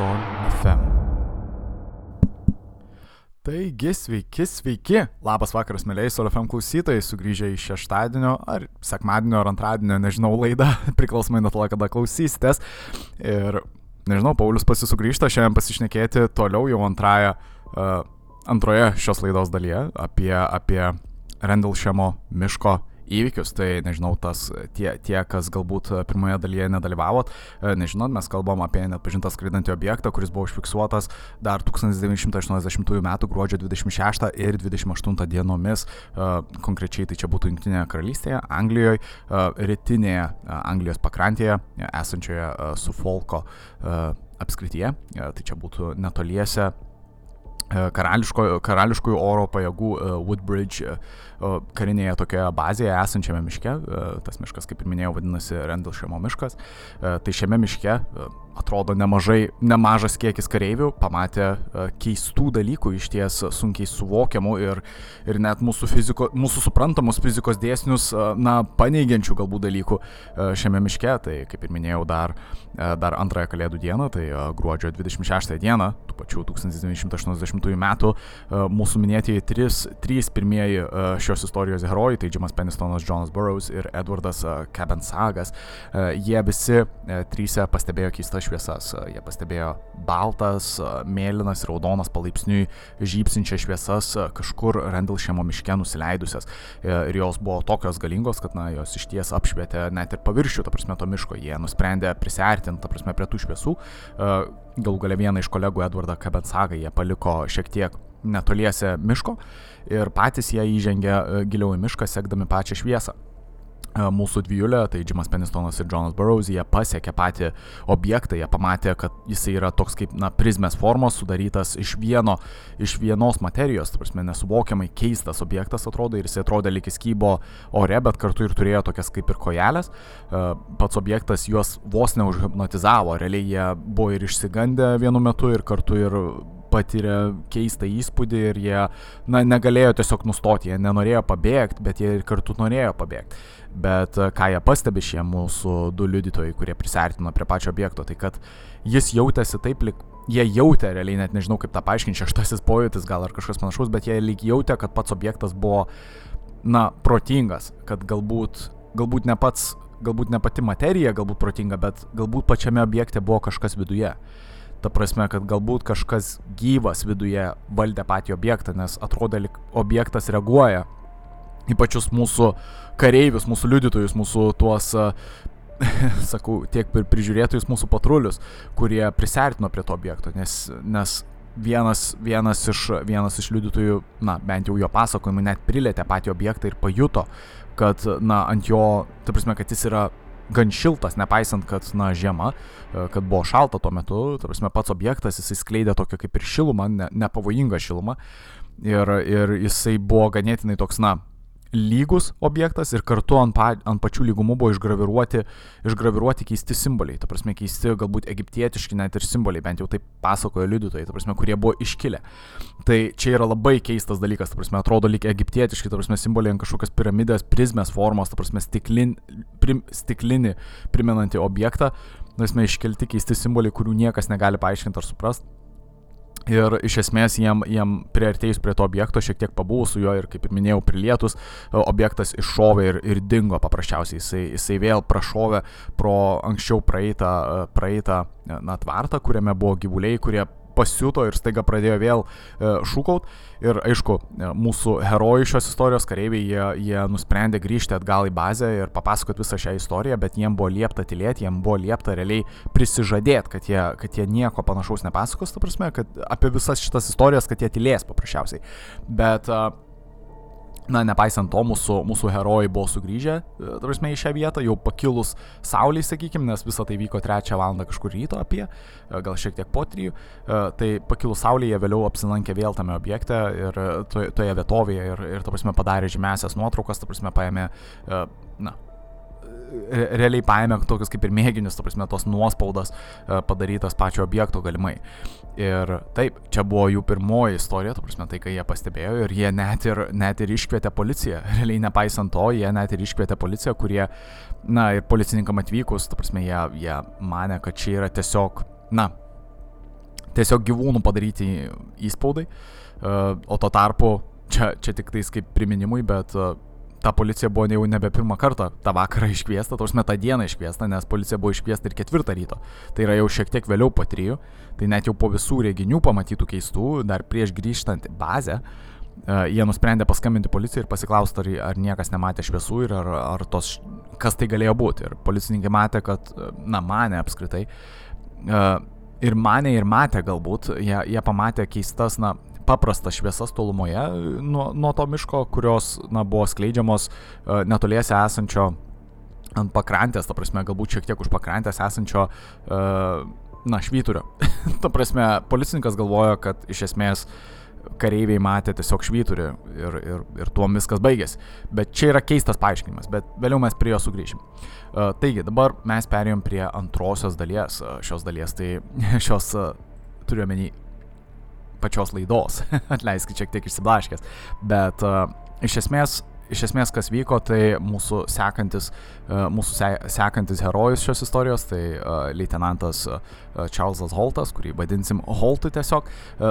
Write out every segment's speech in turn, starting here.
Sol FM. Taigi, sveiki, sveiki. Labas vakaras, mėlyjei Sol FM klausytojai, sugrįžę į šeštadienio ar sekmadienio ar antradienio, nežinau, laidą, priklausomai nuo to, kada klausysitės. Ir, nežinau, Paulius pasisugrįžta šiandien pasišnekėti toliau jau antrąją, uh, antroje šios laidos dalyje apie, apie Rendlšemo miško įvykius, tai nežinau, tas tie, tie kas galbūt pirmoje dalyje nedalyvavot, e, nežinot, mes kalbam apie nepažintą skraidantį objektą, kuris buvo užfiksuotas dar 1980 m. gruodžio 26 ir 28 dienomis, e, konkrečiai tai čia būtų Junktinėje karalystėje, Anglijoje, e, rytinėje Anglijos pakrantėje, esančioje Sufolko apskrityje, tai čia būtų netoliese karališko, karališkųjų oro pajėgų Woodbridge karinėje tokioje bazėje esančiame miške, tas miškas, kaip ir minėjau, vadinasi Rendlšemo miškas, tai šiame miške atrodo nemažai, nemažas kiekis kareivių pamatė keistų dalykų, iš ties sunkiai suvokiamų ir, ir net mūsų, fiziko, mūsų suprantamus fizikos dėsnius, na, paneigiančių galbūt dalykų šiame miške. Tai, kaip ir minėjau, dar, dar antrąją kalėdų dieną, tai gruodžio 26 dieną, tų pačių 1980 metų, mūsų minėtieji trys, trys pirmieji šio šios istorijos herojai, tai Jimas Penistonas, Jonas Burrows ir Edwardas Kebensagas, jie visi trysia pastebėjo keistas šviesas. Jie pastebėjo baltas, mėlynas raudonas palaipsniui žypsinčias šviesas kažkur Rendlšėmo miške nusileidusias. Ir jos buvo tokios galingos, kad na, jos iš ties apšvietė net ir paviršių, ta prasme, to miško. Jie nusprendė prisartinti, ta prasme, prie tų šviesų. Galų gale vieną iš kolegų Edvardą Kabensagą jie paliko šiek tiek netoliese miško ir patys jie įžengė e, giliau į mišką, sekdami pačią šviesą. E, mūsų dviejulė, tai Jimas Penistonas ir Jonas Burrows, jie pasiekė patį objektą, jie pamatė, kad jisai yra toks kaip, na, prizmės formos, sudarytas iš, vieno, iš vienos materijos, ta prasme, nesuvokiamai keistas objektas atrodo ir jisai atrodė lyg įskybo ore, bet kartu ir turėjo tokias kaip ir kojelės. E, pats objektas juos vos neužhipnotizavo, realiai jie buvo ir išsigandę vienu metu ir kartu ir patiria keistą įspūdį ir jie, na, negalėjo tiesiog nustoti, jie nenorėjo pabėgti, bet jie ir kartu norėjo pabėgti. Bet e, ką jie pastebi šie mūsų du liudytojai, kurie prisartino prie pačio objekto, tai kad jis jautėsi taip, lik jie jautė, realiai net nežinau kaip tą paaiškinti, šeštasis pojūtis gal ar kažkas panašaus, bet jie lyg jautė, kad pats objektas buvo, na, protingas, kad galbūt, galbūt ne pats, galbūt ne pati materija galbūt protinga, bet galbūt pačiame objekte buvo kažkas viduje. Ta prasme, kad galbūt kažkas gyvas viduje valdė patį objektą, nes atrodė, lik objektas reaguoja į pačius mūsų kareivius, mūsų liudytojus, mūsų tuos, sakau, tiek prižiūrėtojus mūsų patrulius, kurie prisertino prie to objekto, nes, nes vienas, vienas, iš, vienas iš liudytojų, na, bent jau jo pasakojimui, net prilėtė patį objektą ir pajuto, kad, na, ant jo, ta prasme, kad jis yra gan šiltas, nepaisant, kad, na, žiema, e, kad buvo šalta tuo metu, ta prasme, pats objektas, jisai skleidė tokią kaip ir šilumą, ne, nepavojingą šilumą. Ir, ir jisai buvo ganėtinai toks, na, lygus objektas ir kartu ant, pa, ant pačių lygumų buvo išgraviruoti, išgraviruoti keisti simboliai, ta prasme keisti galbūt egiptietiški net ir simboliai, bent jau taip pasakojo liudytojai, ta prasme, kurie buvo iškilę. Tai čia yra labai keistas dalykas, ta prasme, atrodo lyg egiptietiški, ta prasme, simboliai ant kažkokios piramidės, prizmės formos, ta prasme, stiklin, prim, stiklinį primenantį objektą, ta prasme, iškelti keisti simboliai, kurių niekas negali paaiškinti ar suprasti. Ir iš esmės jiem, jiem prieartėjus prie to objekto, šiek tiek pabuvus su juo ir kaip ir minėjau, prilietus, objektas iššovė ir, ir dingo paprasčiausiai. Jisai, jisai vėl prašovė pro anksčiau praeitą, praeitą na, tvartą, kuriame buvo gyvuliai, kurie pasiuto ir staiga pradėjo vėl e, šūkaut. Ir aišku, e, mūsų herojai šios istorijos kareiviai, jie, jie nusprendė grįžti atgal į bazę ir papasakoti visą šią istoriją, bet jiem buvo liepta tylėti, jiem buvo liepta realiai prisižadėti, kad jie, kad jie nieko panašaus nepasakos, ta prasme, kad apie visas šitas istorijas, kad jie tylės paprasčiausiai. Bet uh, Na, nepaisant to, mūsų, mūsų herojai buvo sugrįžę, e, tarsi, į šią vietą, jau pakilus sauliai, sakykime, nes visa tai vyko trečią valandą kažkur ryto apie, e, gal šiek tiek po trijų, e, tai pakilus sauliai jie vėliau apsilankė vėl tame objekte ir toje, vietovėje ir, ir, ta prasme, padarė žymesias nuotraukas, ta prasme, paėmė, na, realiai paėmė tokius kaip ir mėginius, ta prasme, tos nuospaudas e, padarytas pačio objekto galimai. Ir taip, čia buvo jų pirmoji istorija, ta prasme, tai, kai jie pastebėjo ir jie net ir, net ir iškvietė policiją. Realiai nepaisant to, jie net ir iškvietė policiją, kurie, na, ir policininkam atvykus, ta prasme, jie, jie mane, kad čia yra tiesiog, na, tiesiog gyvūnų padaryti įspaudai, o tuo tarpu čia, čia tik tais kaip priminimui, bet ta policija buvo jau nebe pirmą kartą tą vakarą iškviesta, tos metą dieną iškviesta, nes policija buvo iškviesta ir ketvirtą ryto. Tai yra jau šiek tiek vėliau po trijų, tai net jau po visų reginių pamatytų keistų, dar prieš grįžtant į bazę, uh, jie nusprendė paskambinti policijai ir pasiklausti, ar, ar niekas nematė šviesų ir ar, ar tos, kas tai galėjo būti. Ir policininkai matė, kad, na, mane apskritai. Uh, ir mane ir matė galbūt, jie, jie pamatė keistas, na, paprastas šviesas tolumoje nuo, nuo to miško, kurios na, buvo skleidžiamos uh, netoliese esančio ant pakrantės, ta prasme, galbūt šiek tiek už pakrantės esančio, uh, na, švyturio. ta prasme, policininkas galvojo, kad iš esmės kareiviai matė tiesiog švyturį ir, ir, ir tuo viskas baigėsi. Bet čia yra keistas paaiškinimas, bet vėliau mes prie jo sugrįšim. Uh, taigi, dabar mes perėjom prie antrosios dalies šios dalies, tai šios, turiu omeny, pačios laidos. Atleiskit šiek tiek išsiblaškęs. Bet uh, iš esmės iš esmės kas vyko, tai mūsų sekantis, uh, mūsų se sekantis herojus šios istorijos, tai uh, leitenantas Charlesas Holtas, kurį vadinsim Holtu tiesiog,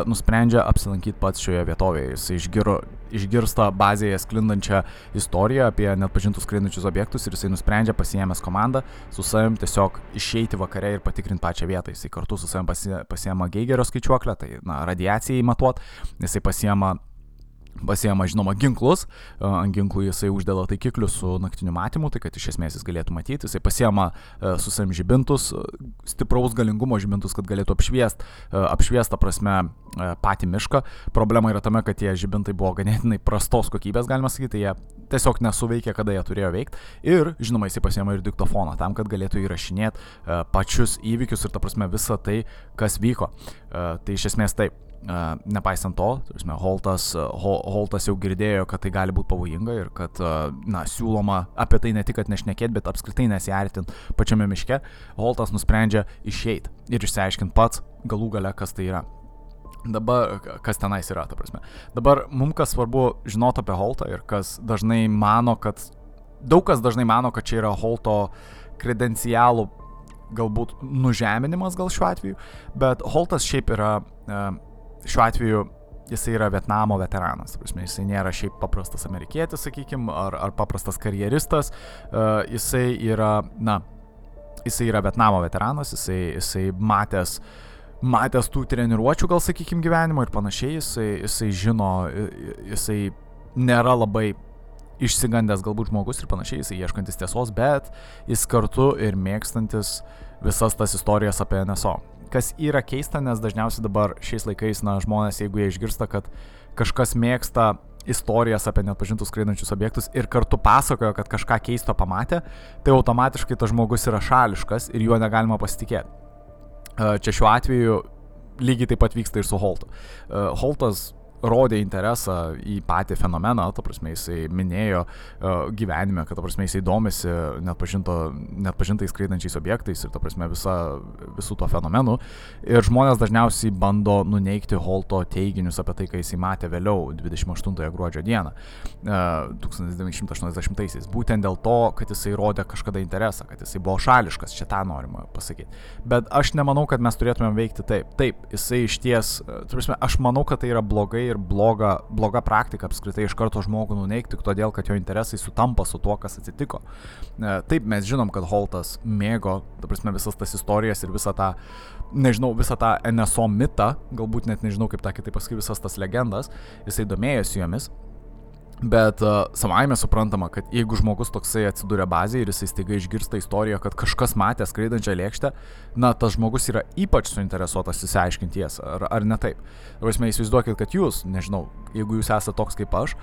nusprendžia apsilankyti pats šioje vietovėje. Jis išgiro, išgirsta bazėje sklindančią istoriją apie net pažintus sklindančius objektus ir jisai nusprendžia pasiemęs komandą su savim tiesiog išeiti vakare ir patikrinti pačią vietą. Jisai kartu su savim pasiema Geigerio skaičiuoklę, tai na, radiacijai matuot, jisai pasiema Pasiema, žinoma, ginklus, ant ginklų jisai uždeda taikiklius su naktiniu matymu, tai kad iš esmės jis galėtų matyti, jisai pasiema su savim žibintus, stipraus galingumo žibintus, kad galėtų apšviest, apšviestą prasme patį mišką. Problema yra tame, kad tie žibintai buvo ganėtinai prastos kokybės, galima sakyti, tai jie tiesiog nesuveikė, kada jie turėjo veikti. Ir, žinoma, jisai pasiema ir diktofoną tam, kad galėtų įrašinėti pačius įvykius ir, ta prasme, visą tai, kas vyko. Tai iš esmės taip. Nepaisant to, tarsi, Holtas, Holtas jau girdėjo, kad tai gali būti pavojinga ir kad, na, siūloma apie tai ne tik nešnekėti, bet apskritai nesiartinti pačiame miške, Holtas nusprendžia išeiti ir išsiaiškinti pats galų gale, kas tai yra. Dabar, kas tenais yra, ta prasme. Dabar mums kas svarbu žinoti apie Holtą ir kas dažnai mano, kad, daug kas dažnai mano, kad čia yra Holto kredencialų galbūt nužeminimas gal šiuo atveju, bet Holtas šiaip yra uh, šiuo atveju jisai yra Vietnamo veteranas, prasme, jisai nėra šiaip paprastas amerikietis, sakykime, ar, ar paprastas karjeristas, uh, jisai yra, na, jisai yra Vietnamo veteranas, jisai, jisai matęs, matęs tų treniruočių, gal sakykime, gyvenimo ir panašiai, jisai, jisai žino, jisai nėra labai išsigandęs galbūt žmogus ir panašiai, jisai ieškantis tiesos, bet jis kartu ir mėgstantis visas tas istorijas apie NSO kas yra keista, nes dažniausiai dabar šiais laikais, na, žmonės, jeigu jie išgirsta, kad kažkas mėgsta istorijas apie nepažintus skraidančius objektus ir kartu pasakojo, kad kažką keisto pamatė, tai automatiškai tas žmogus yra šališkas ir juo negalima pasitikėti. Čia šiuo atveju lygiai taip pat vyksta ir su Holtu. Holtas rodė interesą į patį fenomeną, ta prasme, jisai minėjo uh, gyvenime, kad, ta prasme, jisai domisi net, pažinto, net pažintais skraidančiais objektais ir, ta prasme, visa, visų to fenomenų. Ir žmonės dažniausiai bando nuneikti Holto teiginius apie tai, ką jisai matė vėliau, 28 gruodžio dieną, uh, 1980-aisiais. Būtent dėl to, kad jisai rodė kažkada interesą, kad jisai buvo šališkas, čia tą norima pasakyti. Bet aš nemanau, kad mes turėtumėm veikti taip. Taip, jisai iš ties, uh, prasme, aš manau, kad tai yra blogai ir bloga, bloga praktika apskritai iš karto žmogų nuneikti tik todėl, kad jo interesai sutampa su tuo, kas atsitiko. E, taip, mes žinom, kad Holtas mėgo, ta prasme, visas tas istorijas ir visą tą, nežinau, visą tą NSO mitą, galbūt net nežinau, kaip tą kitaip pasakyti, visas tas legendas, jisai domėjosi jomis Bet uh, savaime suprantama, kad jeigu žmogus toksai atsiduria bazėje ir jisai staiga išgirsta istoriją, kad kažkas matė skraidančią lėkštę, na, tas žmogus yra ypač suinteresuotas įsiaiškinti tiesą, ar, ar ne taip. Vaisme, įsivaizduokit, kad jūs, nežinau, jeigu jūs esate toks kaip aš,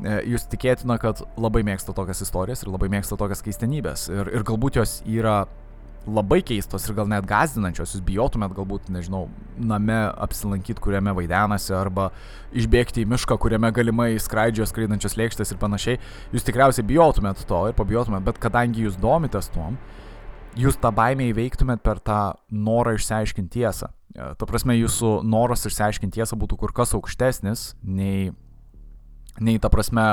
e, jūs tikėtina, kad labai mėgsta tokias istorijas ir labai mėgsta tokias keistenybės. Ir, ir galbūt jos yra labai keistos ir gal net gazdinančios, jūs bijotumėt galbūt, nežinau, name apsilankyti, kuriame vaidenasi, arba išbėgti į mišką, kuriame galimai skraidžio skraidančios lėkštės ir panašiai, jūs tikriausiai bijotumėt to ir pabijotumėt, bet kadangi jūs domitės tuom, jūs tą baimę įveiktumėt per tą norą išsiaiškinti tiesą. E, ta prasme, jūsų noras išsiaiškinti tiesą būtų kur kas aukštesnis nei, nei ta prasme,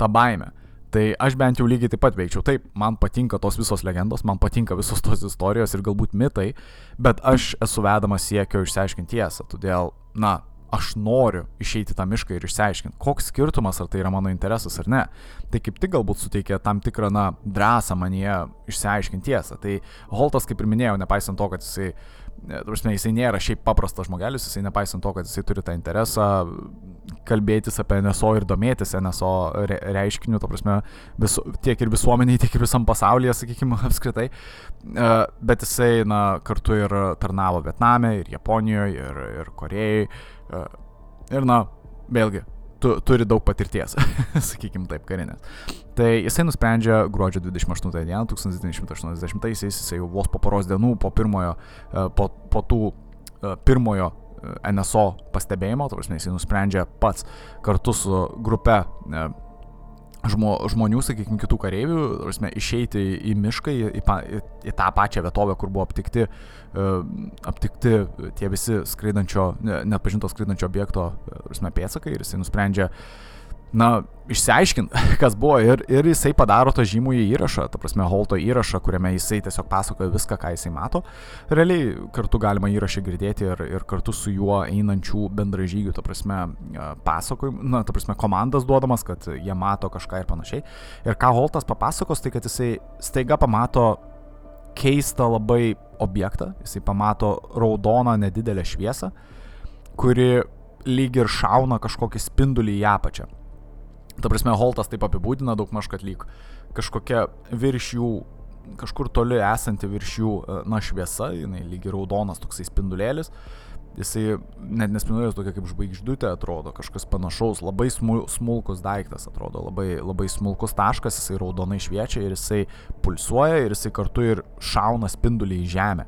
ta baime. Tai aš bent jau lygiai taip pat veikčiau. Taip, man patinka tos visos legendos, man patinka visos tos istorijos ir galbūt mitai, bet aš esu vedamas siekio išsiaiškinti tiesą. Todėl, na, aš noriu išeiti tą mišką ir išsiaiškinti, koks skirtumas, ar tai yra mano interesas ar ne. Tai kaip tik galbūt suteikia tam tikrą, na, drąsą manie išsiaiškinti tiesą. Tai Holtas, kaip ir minėjau, nepaisant to, kad jisai Prasme, jisai nėra šiaip paprastas žmogelis, jisai nepaisant to, kad jisai turi tą interesą kalbėtis apie NSO ir domėtis NSO re reiškiniu, to prasme, visu, tiek ir visuomeniai, tiek ir visam pasaulyje, sakykime, apskritai. E, bet jisai, na, kartu ir tarnavo Vietname, ir Japonijoje, ir, ir Korejai. E, ir, na, vėlgi, tu, turi daug patirties, sakykim taip, karinės. Tai jisai nusprendžia gruodžio 28 dieną 1980-aisiais, jisai vos po poros dienų, po pirmojo, e, po, po tų e, pirmojo e, NSO pastebėjimo, prasme, jisai nusprendžia pats kartu su grupe žmo, žmonių, sakykime, kitų kareivių, prasme, išeiti į mišką, į, į, į, į tą pačią vietovę, kur buvo aptikti, uh, aptikti tie visi skraidančio, net pažinto skraidančio objekto prasme, pėtsakai ir jisai nusprendžia uh, na, išsiaiškint, kas buvo ir, ir jisai padaro tą žymų įrašą, ta prasme, Holto įrašą, kuriame jisai tiesiog pasakoja viską, ką jisai mato. Realiai kartu galima įrašą girdėti ir, ir kartu su juo einančių bendražygių, ta prasme, pasakojimų, na, ta prasme, komandas duodamas, kad jie mato kažką ir panašiai. Ir ką Holtas papasakos, tai kad jisai staiga pamato keistą labai objektą, jisai pamato raudoną nedidelę šviesą, kuri lyg ir šauna kažkokį spindulį į apačią. Ta prasme, Holtas taip apibūdina daug maž, kad lyg kažkokia virš jų, kažkur toli esanti virš jų, e, na, šviesa, jinai lyg ir raudonas toksai spindulėlis. Jisai net nespindulėlis tokia kaip žvaigždutė atrodo, kažkas panašaus, labai smulkus daiktas atrodo, labai, labai smulkus taškas, jisai raudonai šviečia ir jisai pulsuoja ir jisai kartu ir šauna spindulį į žemę.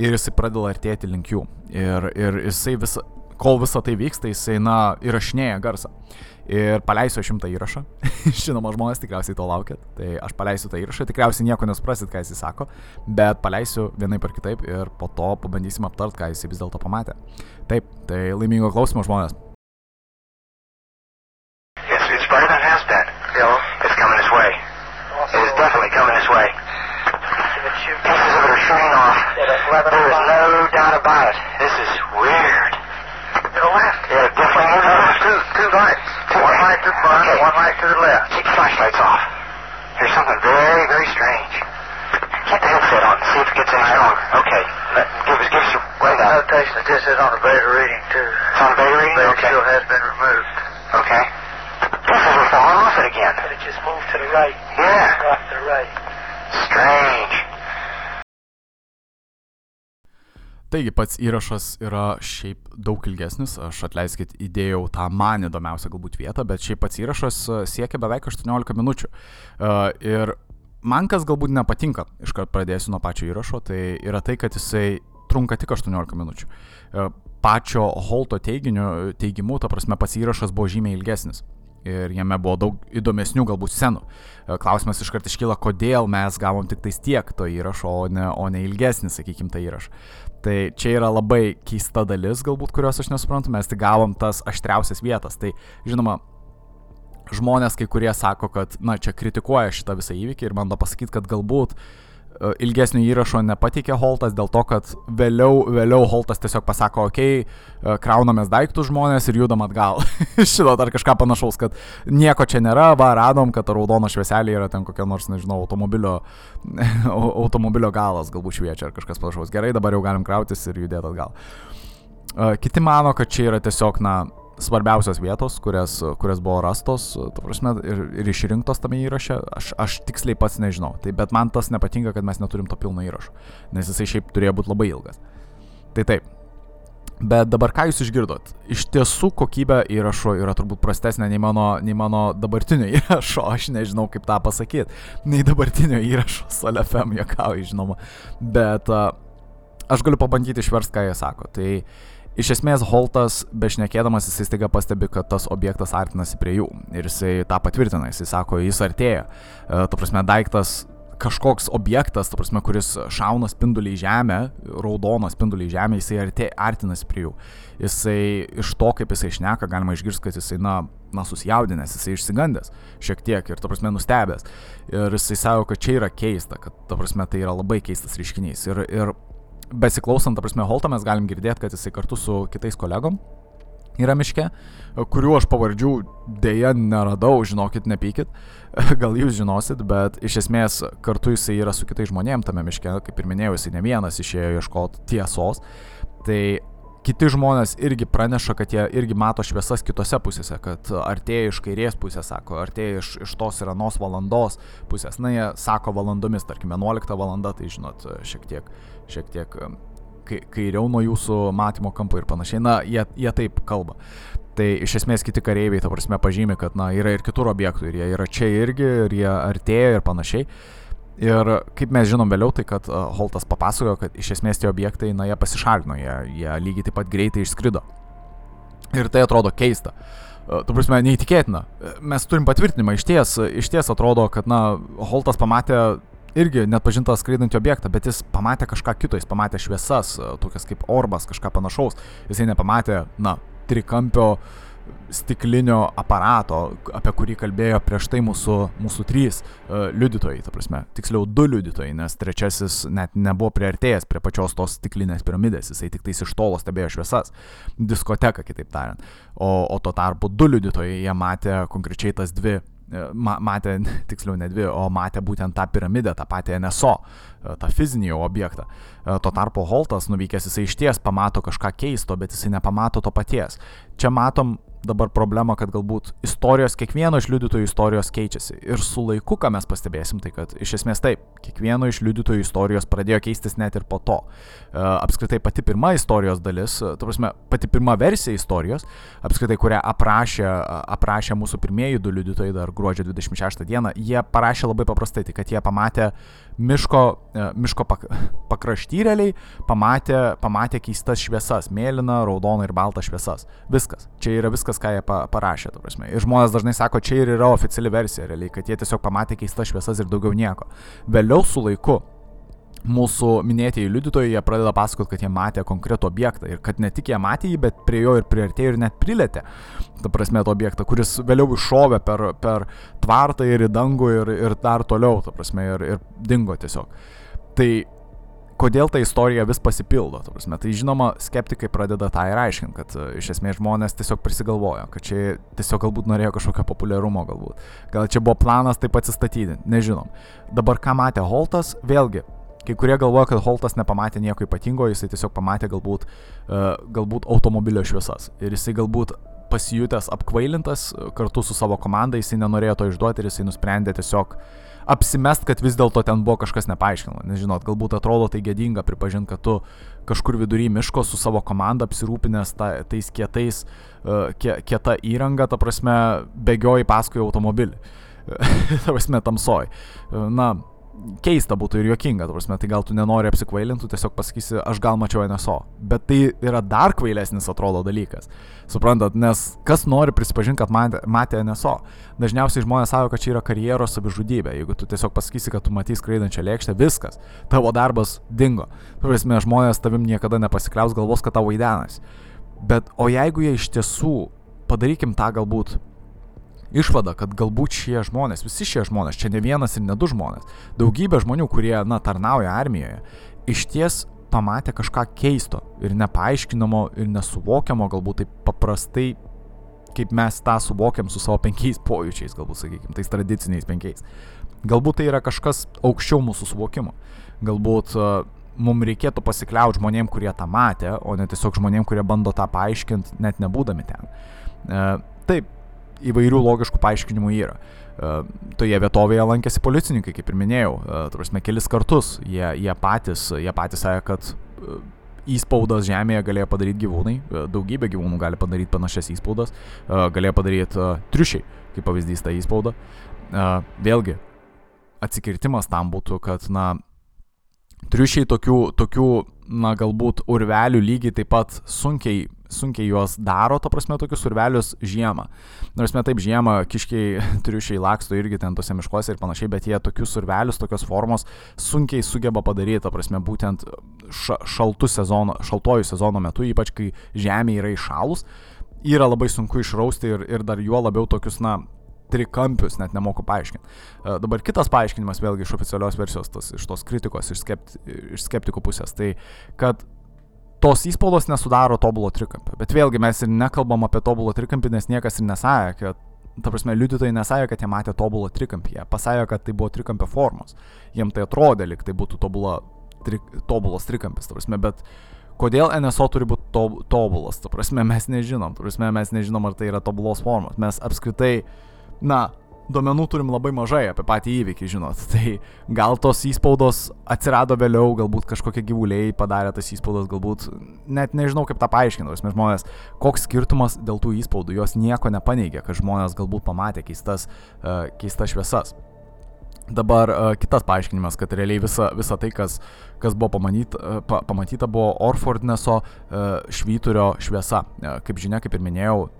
Ir jisai pradeda artėti link jų. Ir, ir jisai visą, kol visa tai vyksta, jisai, na, įrašinėja garsą ir paleisiu šimtą įrašą. Žinoma, žmonės tikriausiai to laukit. Tai aš paleisiu tą įrašą, tikriausiai nieko nesuprasit, ką jis sako, bet paleisiu vienaip ar kitaip ir po to pabandysim aptart, ką jis vis dėlto pamatė. Taip, tai laimingo klausimo žmonės. This is weird. To the left. Yeah, the left. Two, two lights. One light to the front, okay. one light to the left. Keep the flashlights off. There's something very, very strange. Get the headset on see if it gets any stronger. Okay. Let, give us, give us your rundown. Notation that this is on a beta reading, too. It's on a beta reading? The okay. still has been removed. Okay. This is falling off it again. But it just moved to the right. Yeah. Off to the right. Strange. Taigi pats įrašas yra šiaip daug ilgesnis, aš atleiskit įdėjau tą man įdomiausią galbūt vietą, bet šiaip pats įrašas e, siekia beveik 18 minučių. Uh, ir man kas galbūt nepatinka, iškart pradėsiu nuo pačio įrašo, tai yra tai, kad jisai trunka tik 18 minučių. Uh, pačio Holto teiginiu, teigimu, ta prasme, pats įrašas buvo žymiai ilgesnis ir jame buvo daug įdomesnių galbūt scenų. Klausimas iškart iškyla, kodėl mes gavom tik tais tiek to įrašo, o ne, o ne ilgesnį, sakykime, tą įrašą. Tai čia yra labai keista dalis, galbūt, kurios aš nesuprantu, mes tik gavom tas aštriausias vietas. Tai, žinoma, žmonės kai kurie sako, kad, na, čia kritikuoja šitą visą įvykį ir bando pasakyti, kad galbūt uh, E, ilgesnio įrašo nepateikė Holtas dėl to, kad vėliau, vėliau Holtas tiesiog pasako, okei, okay, kraunamės daiktus žmonės ir judam atgal. Šitą ar kažką panašaus, kad nieko čia nėra, va, radom, kad raudona švieselė yra ten kokia nors, nežinau, automobilio, automobilio galas galbūt šviečia ar kažkas panašaus. Gerai, dabar jau galim krautis ir judėti atgal. E, kiti mano, kad čia yra tiesiog, na, svarbiausios vietos, kurias, kurias buvo rastos, prasme, ir, ir išrinktos tame įraše, aš, aš tiksliai pats nežinau. Tai bet man tas nepatinka, kad mes neturim to pilno įrašo, nes jisai šiaip turėjo būti labai ilgas. Tai taip. Bet dabar ką jūs išgirdot? Iš tiesų kokybė įrašo yra turbūt prastesnė nei mano, nei mano dabartinio įrašo, aš nežinau kaip tą pasakyti, nei dabartinio įrašo Solefem, jokauju, žinoma. Bet uh, aš galiu pabandyti išversti, ką jie sako. Tai uh, Iš esmės, Holtas, bešnekėdamas, jisai staiga pastebi, kad tas objektas artinasi prie jų. Ir jisai tą patvirtina, jisai sako, jis artėja. E, ta prasme, daiktas kažkoks objektas, ta prasme, kuris šauna spindulį į žemę, raudoną spindulį į žemę, jisai artė, artinasi prie jų. Jisai iš to, kaip jisai šneka, galima išgirsti, kad jisai, na, na, susijaudinęs, jisai išsigandęs šiek tiek ir, ta prasme, nustebęs. Ir jisai sako, kad čia yra keista, kad, ta prasme, tai yra labai keistas reiškinys. Ir, ir besiklausant, ta prasme, Holtą mes galim girdėti, kad jisai kartu su kitais kolegom yra miške, kurių aš pavardžių dėja neradau, žinokit, nepykit, gal jūs žinosit, bet iš esmės kartu jisai yra su kitais žmonėmis tame miške, kaip ir minėjau, jisai ne vienas išėjo ieškoti tiesos. Tai kiti žmonės irgi praneša, kad jie irgi mato šviesas kitose pusėse, kad artėja iš kairės pusės, sako, artėja iš, iš tos ir anos valandos pusės. Na, jie sako valandomis, tarkim, 11 valanda, tai žinot, šiek tiek, šiek tiek kairiau nuo jūsų matymo kampo ir panašiai. Na, jie, jie taip kalba. Tai iš esmės kiti kareiviai, ta prasme, pažymė, kad, na, yra ir kitur objektų, ir jie yra čia irgi, ir jie artėja ir panašiai. Ir kaip mes žinom vėliau, tai kad Holtas papasakojo, kad iš esmės tie objektai, na, jie pasišalino, jie, jie lygiai taip pat greitai išskrido. Ir tai atrodo keista. Tu prasme, neįtikėtina. Mes turim patvirtinimą, iš ties, iš ties atrodo, kad, na, Holtas pamatė irgi net pažintą skraidantį objektą, bet jis pamatė kažką kito, jis pamatė šviesas, tokias kaip orbas, kažką panašaus. Jisai nepamatė, na, trikampio stiklinio aparato, apie kurį kalbėjo prieš tai mūsų, mūsų trys uh, liudytojai, ta prasme, tiksliau du liudytojai, nes trečiasis net nebuvo priartėjęs prie pačios tos stiklinės piramidės, jisai tik tais iš tolo stebėjo šviesas, diskoteką kitaip tariant. O, o tuo tarpu du liudytojai, jie matė konkrečiai tas dvi e, ma matė, tiksliau ne dvi, o matė būtent tą piramidę, tą patį NSO, e, tą fizinį objektą. Tuo tarpu Holtas nuvykęs jisai iš ties pamato kažką keisto, bet jisai nepamato to paties. Čia matom dabar problema, kad galbūt istorijos, kiekvieno iš liudytojų istorijos keičiasi. Ir su laiku, ką mes pastebėsim, tai kad iš esmės taip, kiekvieno iš liudytojų istorijos pradėjo keistis net ir po to. E, apskritai pati pirma istorijos dalis, e, tu prasme, pati pirma versija istorijos, apskritai, kurią aprašė, aprašė mūsų pirmieji du liudytojai dar gruodžio 26 dieną, jie parašė labai paprastai, tai kad jie pamatė miško, e, miško pak, pakraštyrėliai, pamatė, pamatė keistas šviesas - mėlyną, raudoną ir baltą šviesas. Viskas. Čia yra viskas, ką jie pa, parašė. Ir žmonės dažnai sako, čia ir yra oficiali versija, realiai, kad jie tiesiog pamatė keistas šviesas ir daugiau nieko. Vėliau su laiku mūsų minėtieji liudytojai, jie pradeda pasakoti, kad jie matė konkretų objektą ir kad ne tik jie matė jį, bet prie jo ir priartėjo ir net prilėtė, ta prasme, tą objektą, kuris vėliau iššovė per, per tvartą ir į dangų ir, ir dar toliau, ta prasme, ir, ir dingo tiesiog. Tai kodėl ta istorija vis pasipildo, prasme, tai žinoma, skeptikai pradeda tą ir aiškinti, kad uh, iš esmės žmonės tiesiog prisigalvojo, kad čia tiesiog galbūt norėjo kažkokio populiarumo galbūt. Gal čia buvo planas taip atsistatydinti, nežinom. Dabar ką matė Holtas, vėlgi, Kai kurie galvoja, kad Holtas nepamatė nieko ypatingo, jisai tiesiog pamatė galbūt, uh, galbūt automobilio šviesas. Ir jisai galbūt pasijutęs apkvailintas e, kartu su savo komanda, jisai nenorėjo to išduoti ir jisai nusprendė tiesiog apsimest, kad vis dėlto ten buvo kažkas nepaaiškinama. Nes žinot, galbūt atrodo tai gėdinga pripažinti, kad tu kažkur vidury miško su savo komanda apsirūpinęs ta, tais kietais, uh, kieta įranga, ta prasme, bėgioji paskui automobilį. ta prasme, tamsoj. Uh, na, keista būtų ir juokinga, ta prasme, tai gal tu nenori apsikvailinti, tiesiog pasakysi, aš gal mačiau NSO. Bet tai yra dar kvailesnis atrodo dalykas. Suprantat, nes kas nori prisipažinti, kad matė, matė NSO? Dažniausiai žmonės sako, kad čia yra karjeros savižudybė. Jeigu tu tiesiog pasakysi, kad tu matys skraidančią lėkštę, viskas, tavo darbas dingo. Prasme, žmonės tavim niekada nepasikliaus galvos, kad tavo įdenas. Bet o jeigu jie iš tiesų, padarykim tą galbūt išvada, kad galbūt šie žmonės, visi šie žmonės, čia ne vienas ir ne du žmonės, daugybė žmonių, kurie, na, tarnauja armijoje, iš ties pamatė kažką keisto ir nepaaiškinamo ir nesuvokiamo, galbūt taip paprastai, kaip mes tą suvokiam su savo penkiais pojūčiais, galbūt, sakykime, tais tradiciniais penkiais. Galbūt tai yra kažkas aukščiau mūsų suvokimo. Galbūt uh, mums reikėtų pasikliauti žmonėm, kurie tą matė, o ne tiesiog žmonėm, kurie bando tą paaiškinti, net nebūdami ten. Uh, taip, įvairių logiškų paaiškinimų yra. E, toje vietovėje lankėsi policininkai, kaip ir minėjau, e, tarsi kelis kartus. Jie, jie patys, jie patys sakė, kad e, įspaudas žemėje galėjo padaryti gyvūnai, daugybė gyvūnų gali padaryti panašias įspaudas, galėjo padaryti triušiai, kaip pavyzdys tą įspaudą. Vėlgi, atsikirtimas tam būtų, kad, na, triušiai tokių, tokių na, galbūt urvelių lygiai taip pat sunkiai, sunkiai juos daro, ta prasme, tokius urvelius žiemą. Nors mes taip žiemą kiškiai triušiai laksto irgi ten tose miškuose ir panašiai, bet jie tokius urvelius, tokios formos sunkiai sugeba padaryti, ta prasme, būtent ša, šaltų sezono, šaltojų sezono metu, ypač kai žemė yra įšalus, yra labai sunku išrausti ir, ir dar juo labiau tokius, na, trikampius, net nemoku paaiškinti. E, dabar kitas paaiškinimas vėlgi iš oficialios versijos, tas, iš tos kritikos, iš, skepti, iš skeptikų pusės, tai kad tos įspaudos nesudaro tobulo trikampio. Bet vėlgi mes ir nekalbam apie tobulo trikampį, nes niekas ir nesąja, kad Ta prasme, liudytojai nesąjo, kad jie matė tobulą trikampį, jie pasąjo, kad tai buvo trikampio formos. Jiem tai atrodė, lyg tai būtų tobula, tri, tobulas trikampis, ta prasme, bet kodėl NSO turi būti to, tobulas, ta prasme, mes nežinom, ta prasme, mes nežinom, ar tai yra tobulos formos. Mes apskritai uh, na, duomenų turim labai mažai apie patį įvykį, žinot. Tai gal tos įspaudos atsirado vėliau, galbūt kažkokie gyvuliai padarė tas įspaudas, galbūt net nežinau kaip tą paaiškinti, mes žmonės, koks skirtumas dėl tų įspaudų, jos nieko nepaneigia, kad žmonės galbūt pamatė keistas, uh, keistas šviesas. Dabar uh, kitas paaiškinimas, kad realiai visa, visa tai, kas, kas buvo pamanyt, uh, pa, pamatyta, buvo Orfordneso švyturio šviesa. Kaip žinia, kaip ir minėjau, E,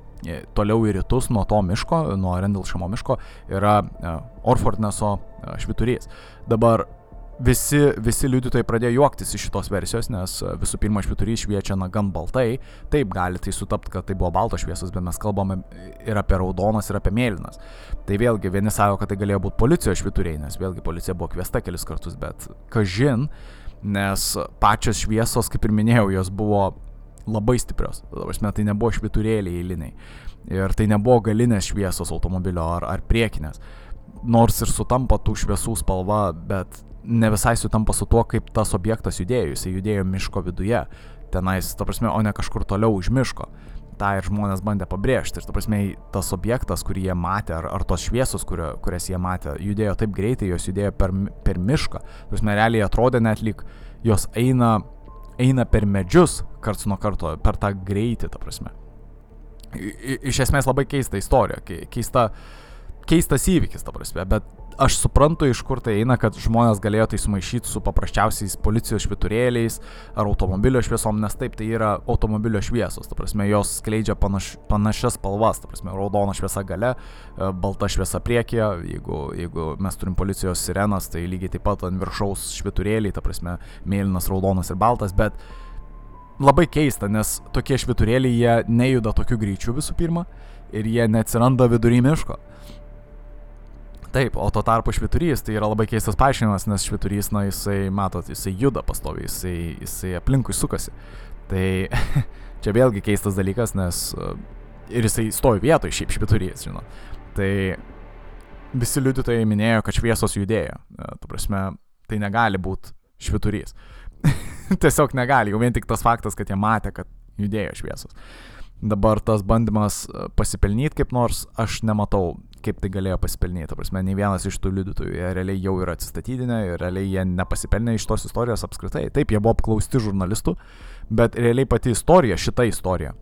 toliau į rytus nuo to miško, nuo Rendilšamo miško, yra e, Orfordneso e, šviturys. Dabar visi, visi liudytojai pradėjo juoktis iš šitos versijos, nes visų pirma šviturys šviečia na gan baltai, taip gali tai sutapti, kad tai buvo baltos šviesos, bet mes kalbame ir apie raudonas, ir apie mėlynas. Tai vėlgi vieni sako, kad tai galėjo būti policijos švituriai, nes vėlgi policija buvo kviesta kelis kartus, bet kažin, nes pačios šviesos, kaip ir minėjau, jos buvo labai stiprios. Prasme, tai nebuvo šviturėliai eiliniai. Ir tai nebuvo galinės šviesos automobilio ar, ar priekinės. Nors ir sutampa tų šviesų spalva, bet ne visai sutampa su tuo, kaip tas objektas judėjo. Jis judėjo miško viduje. Tenais, ta prasme, o ne kažkur toliau už miško. Ta ir žmonės bandė pabrėžti. Ir, ta prasme, tas objektas, kurį jie matė, ar, ar tos šviesos, kurio, kurias jie matė, judėjo taip greitai, jos judėjo per, per mišką. Ta prasme, realiai atrodė net lyg jos eina eina per medžius karts nuo karto, per tą greitį, ta prasme. I, iš esmės labai keista istorija, keista, keistas įvykis, ta prasme, bet aš suprantu, iš kur tai eina, kad žmonės galėjo tai sumaišyti su paprasčiausiais policijos šviturėliais ar automobilio šviesom, nes taip tai yra automobilio šviesos, ta prasme, jos skleidžia panaš, panašias spalvas, ta prasme, raudona šviesa gale, e, balta šviesa priekyje, jeigu, jeigu mes turim policijos sirenas, tai lygiai taip pat ant viršaus šviturėliai, ta prasme, mėlynas, raudonas ir baltas, bet labai keista, nes tokie šviturėliai jie nejuda tokiu greičiu visų pirma ir jie neatsiranda vidury miško. Taip, o tuo tarpu šviturys tai yra labai keistas paaiškinimas, nes šviturys, na, jisai, matot, jisai juda pastoviai, jisai, jisai aplinkui sukasi. Tai čia vėlgi keistas dalykas, nes e, ir jisai stovi vietoje šiaip šviturys, žinot. Tai visi liudytojai minėjo, kad šviesos judėjo. E, tu prasme, tai negali būti šviturys. Tiesiog negali, jau vien tik tas faktas, kad jie matė, kad judėjo šviesos. Dabar tas bandymas e, pasipelnyti kaip nors, aš nematau kaip tai galėjo pasipelnyti. Prasme, nei vienas iš tų liudytojų, jie realiai jau yra atsistatydinę ir realiai jie nepasipelnė iš tos istorijos apskritai. Taip, jie buvo apklausti žurnalistų, bet realiai pati istorija, šita istorija,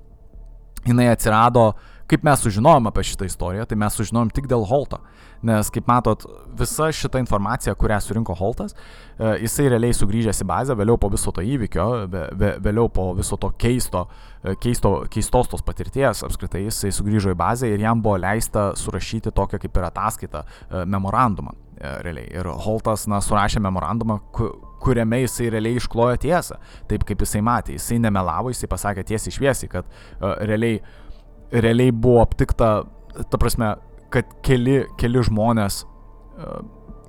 jinai atsirado uh, Kaip mes sužinojom apie šitą istoriją, tai mes sužinojom tik dėl Holto. Nes, kaip matot, visa šita informacija, kurią surinko Holtas, e, jisai realiai sugrįžęs į bazę, vėliau po viso to įvykio, vėliau po viso to keisto, e, keisto, keistos tos patirties, apskritai jisai sugrįžo į bazę ir jam buvo leista surašyti tokią kaip ir ataskaitą, e, memorandumą. Realiai. Ir Holtas, na, surašė memorandumą, kuriame jisai realiai išklojo tiesą, taip kaip jisai matė. Jisai nemelavo, jisai pasakė tiesiai šviesiai, kad uh, realiai uh, realiai buvo aptikta, ta prasme, kad keli, keli žmonės uh,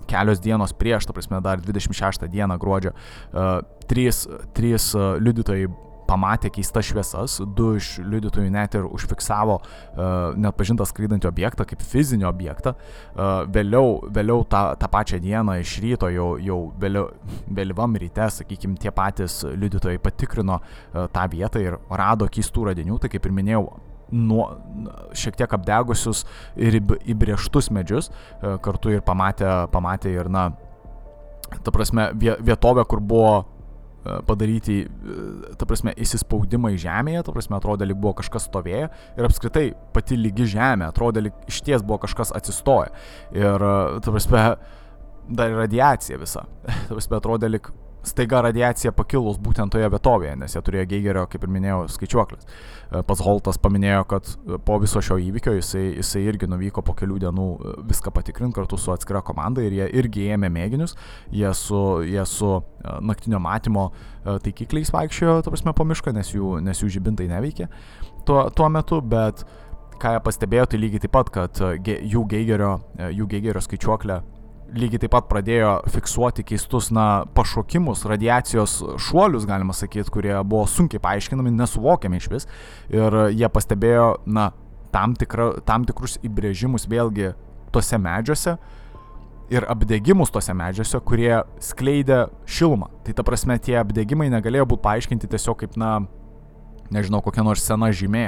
kelios dienos prieš, ta prasme, dar 26 dieną gruodžio, uh, trys, trys uh, liudytojai pamatė keistas šviesas, du iš liudytojų net ir užfiksavo uh, net pažintą skraidantį objektą kaip fizinį objektą. Uh, vėliau, vėliau tą, tą pačią dieną iš ryto, jau, jau vėliau, vėlyvam ryte, sakykime, tie patys liudytojai patikrino uh, tą vietą ir rado keistų radinių, tai kaip ir minėjau, nuo, šiek tiek apdegusius ir įbrieštus medžius, e, kartu ir pamatė, pamatė ir, na, ta prasme, vietovę, kur buvo e, padaryti, e, ta prasme, įsispaudimai žemėje, ta prasme, atrodė, lyg buvo kažkas stovėję ir apskritai pati lygi žemė, atrodė, lyg iš ties buvo kažkas atsistoję. Ir, ta prasme, dar radiacija visa. Ta prasme, atrodė, lyg staiga radiacija pakilus būtent toje vietovėje, nes jie turėjo Geigerio, kaip ir minėjau, skaičiuoklis. E, pats Holtas paminėjo, kad po viso šio įvykio jisai, jisai irgi nuvyko po kelių dienų e, viską patikrinti kartu su atskira komanda ir jie irgi ėmė mėginius, jie su, jie su e, naktinio matymo taikikliais vaikščiojo, ta prasme, po mišką, nes jų, nes jų žibintai neveikė tuo, tuo metu, bet ką jie pastebėjo, tai lygiai taip pat, kad jų Geigerio, jų Geigerio skaičiuoklė lygiai taip pat pradėjo fiksuoti keistus, na, pašokimus, radiacijos šuolius, galima sakyti, kurie buvo sunkiai paaiškinami, nesuvokiami iš vis. Ir jie pastebėjo, na, tam, tikra, tam tikrus įbrėžimus vėlgi tose medžiuose ir apdegimus tose medžiuose, kurie skleidė šilumą. Tai ta prasme, tie apdegimai negalėjo būti paaiškinti tiesiog kaip, na, nežinau, kokia nors sena žymė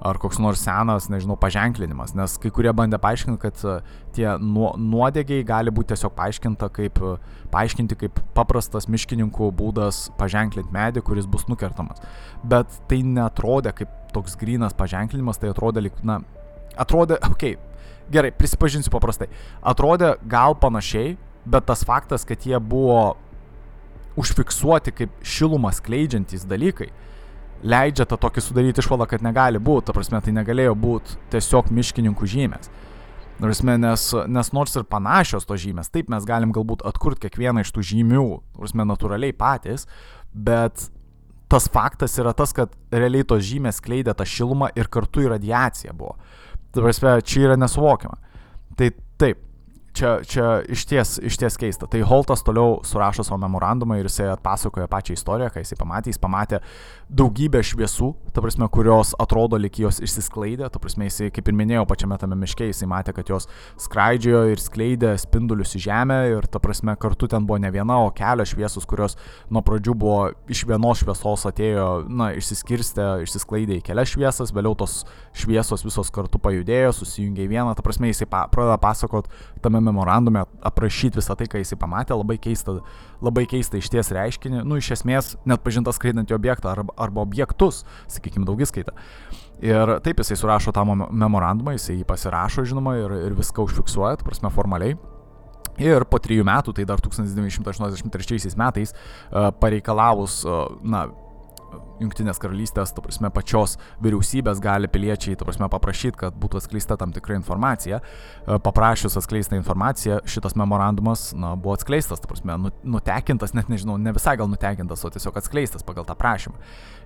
ar koks nors senas, nežinau, paženklinimas, nes kai kurie bandė paaiškinti, kad e, tie nuodegiai gali būti tiesiog paaiškinta kaip, e, paaiškinti kaip paprastas miškininkų būdas paženklinti medį, kuris bus nukertamas. Bet tai netrodė kaip toks grinas paženklinimas, tai atrodė na, atrodė, okei, okay, gerai, prisipažinsiu paprastai, atrodė gal panašiai, bet tas faktas, kad jie buvo užfiksuoti kaip šilumą skleidžiantys dalykai, leidžia tą tokį sudaryti išvadą, kad negali būti, ta prasme, tai negalėjo būti tiesiog miškininkų žymės. Prasme, nes, nes nors ir panašios to žymės, taip mes galim galbūt atkurti kiekvieną iš tų žymių, prasme, natūraliai patys, bet tas faktas yra tas, kad realiai tos žymės kleidė tą šilumą ir kartu ir radiacija buvo. Tai prasme, čia yra nesuvokiama. Tai taip, čia, čia išties, išties keista. Tai Holtas toliau surašo savo memorandumą ir jisai atpasakoja pačią istoriją, ką jisai pamatė. Jis pamatė daugybę šviesų, ta prasme, kurios atrodo lik jos išsisklaidė. Ta prasme, jisai, kaip ir minėjau, pačiame tame miške, jisai matė, kad jos skraidžiojo ir skleidė spindulius į žemę ir ta prasme, kartu ten buvo ne viena, o kelios šviesos, kurios nuo pradžių buvo iš vienos šviesos atėjo, na, išsiskirstė, išsisklaidė į kelias šviesas, vėliau tos šviesos visos kartu pajudėjo, susijungė į vieną. Ta prasme, jisai pa, pradeda pasakot tame memorandume aprašyti visą tai, ką jisai pamatė, labai keista, labai keista iš ties reiškinį, nu iš esmės net pažintas skraidantį objektą arba, arba objektus, sakykime, daugiskaitą. Ir taip jisai surašo tą memorandumą, jisai jį pasirašo, žinoma, ir, ir viską užfiksuoja, prasme, formaliai. Ir po trijų metų, tai dar 1983 metais, pareikalavus, na, Junktinės karalystės, tu prasme, pačios vyriausybės gali piliečiai, tu prasme, paprašyti, kad būtų atskleista tam tikra informacija. E, paprašius atskleistą informaciją, šitas memorandumas, na, buvo atskleistas, tu prasme, nu, nutekintas, net nežinau, ne visai gal nutekintas, o tiesiog atskleistas pagal tą prašymą.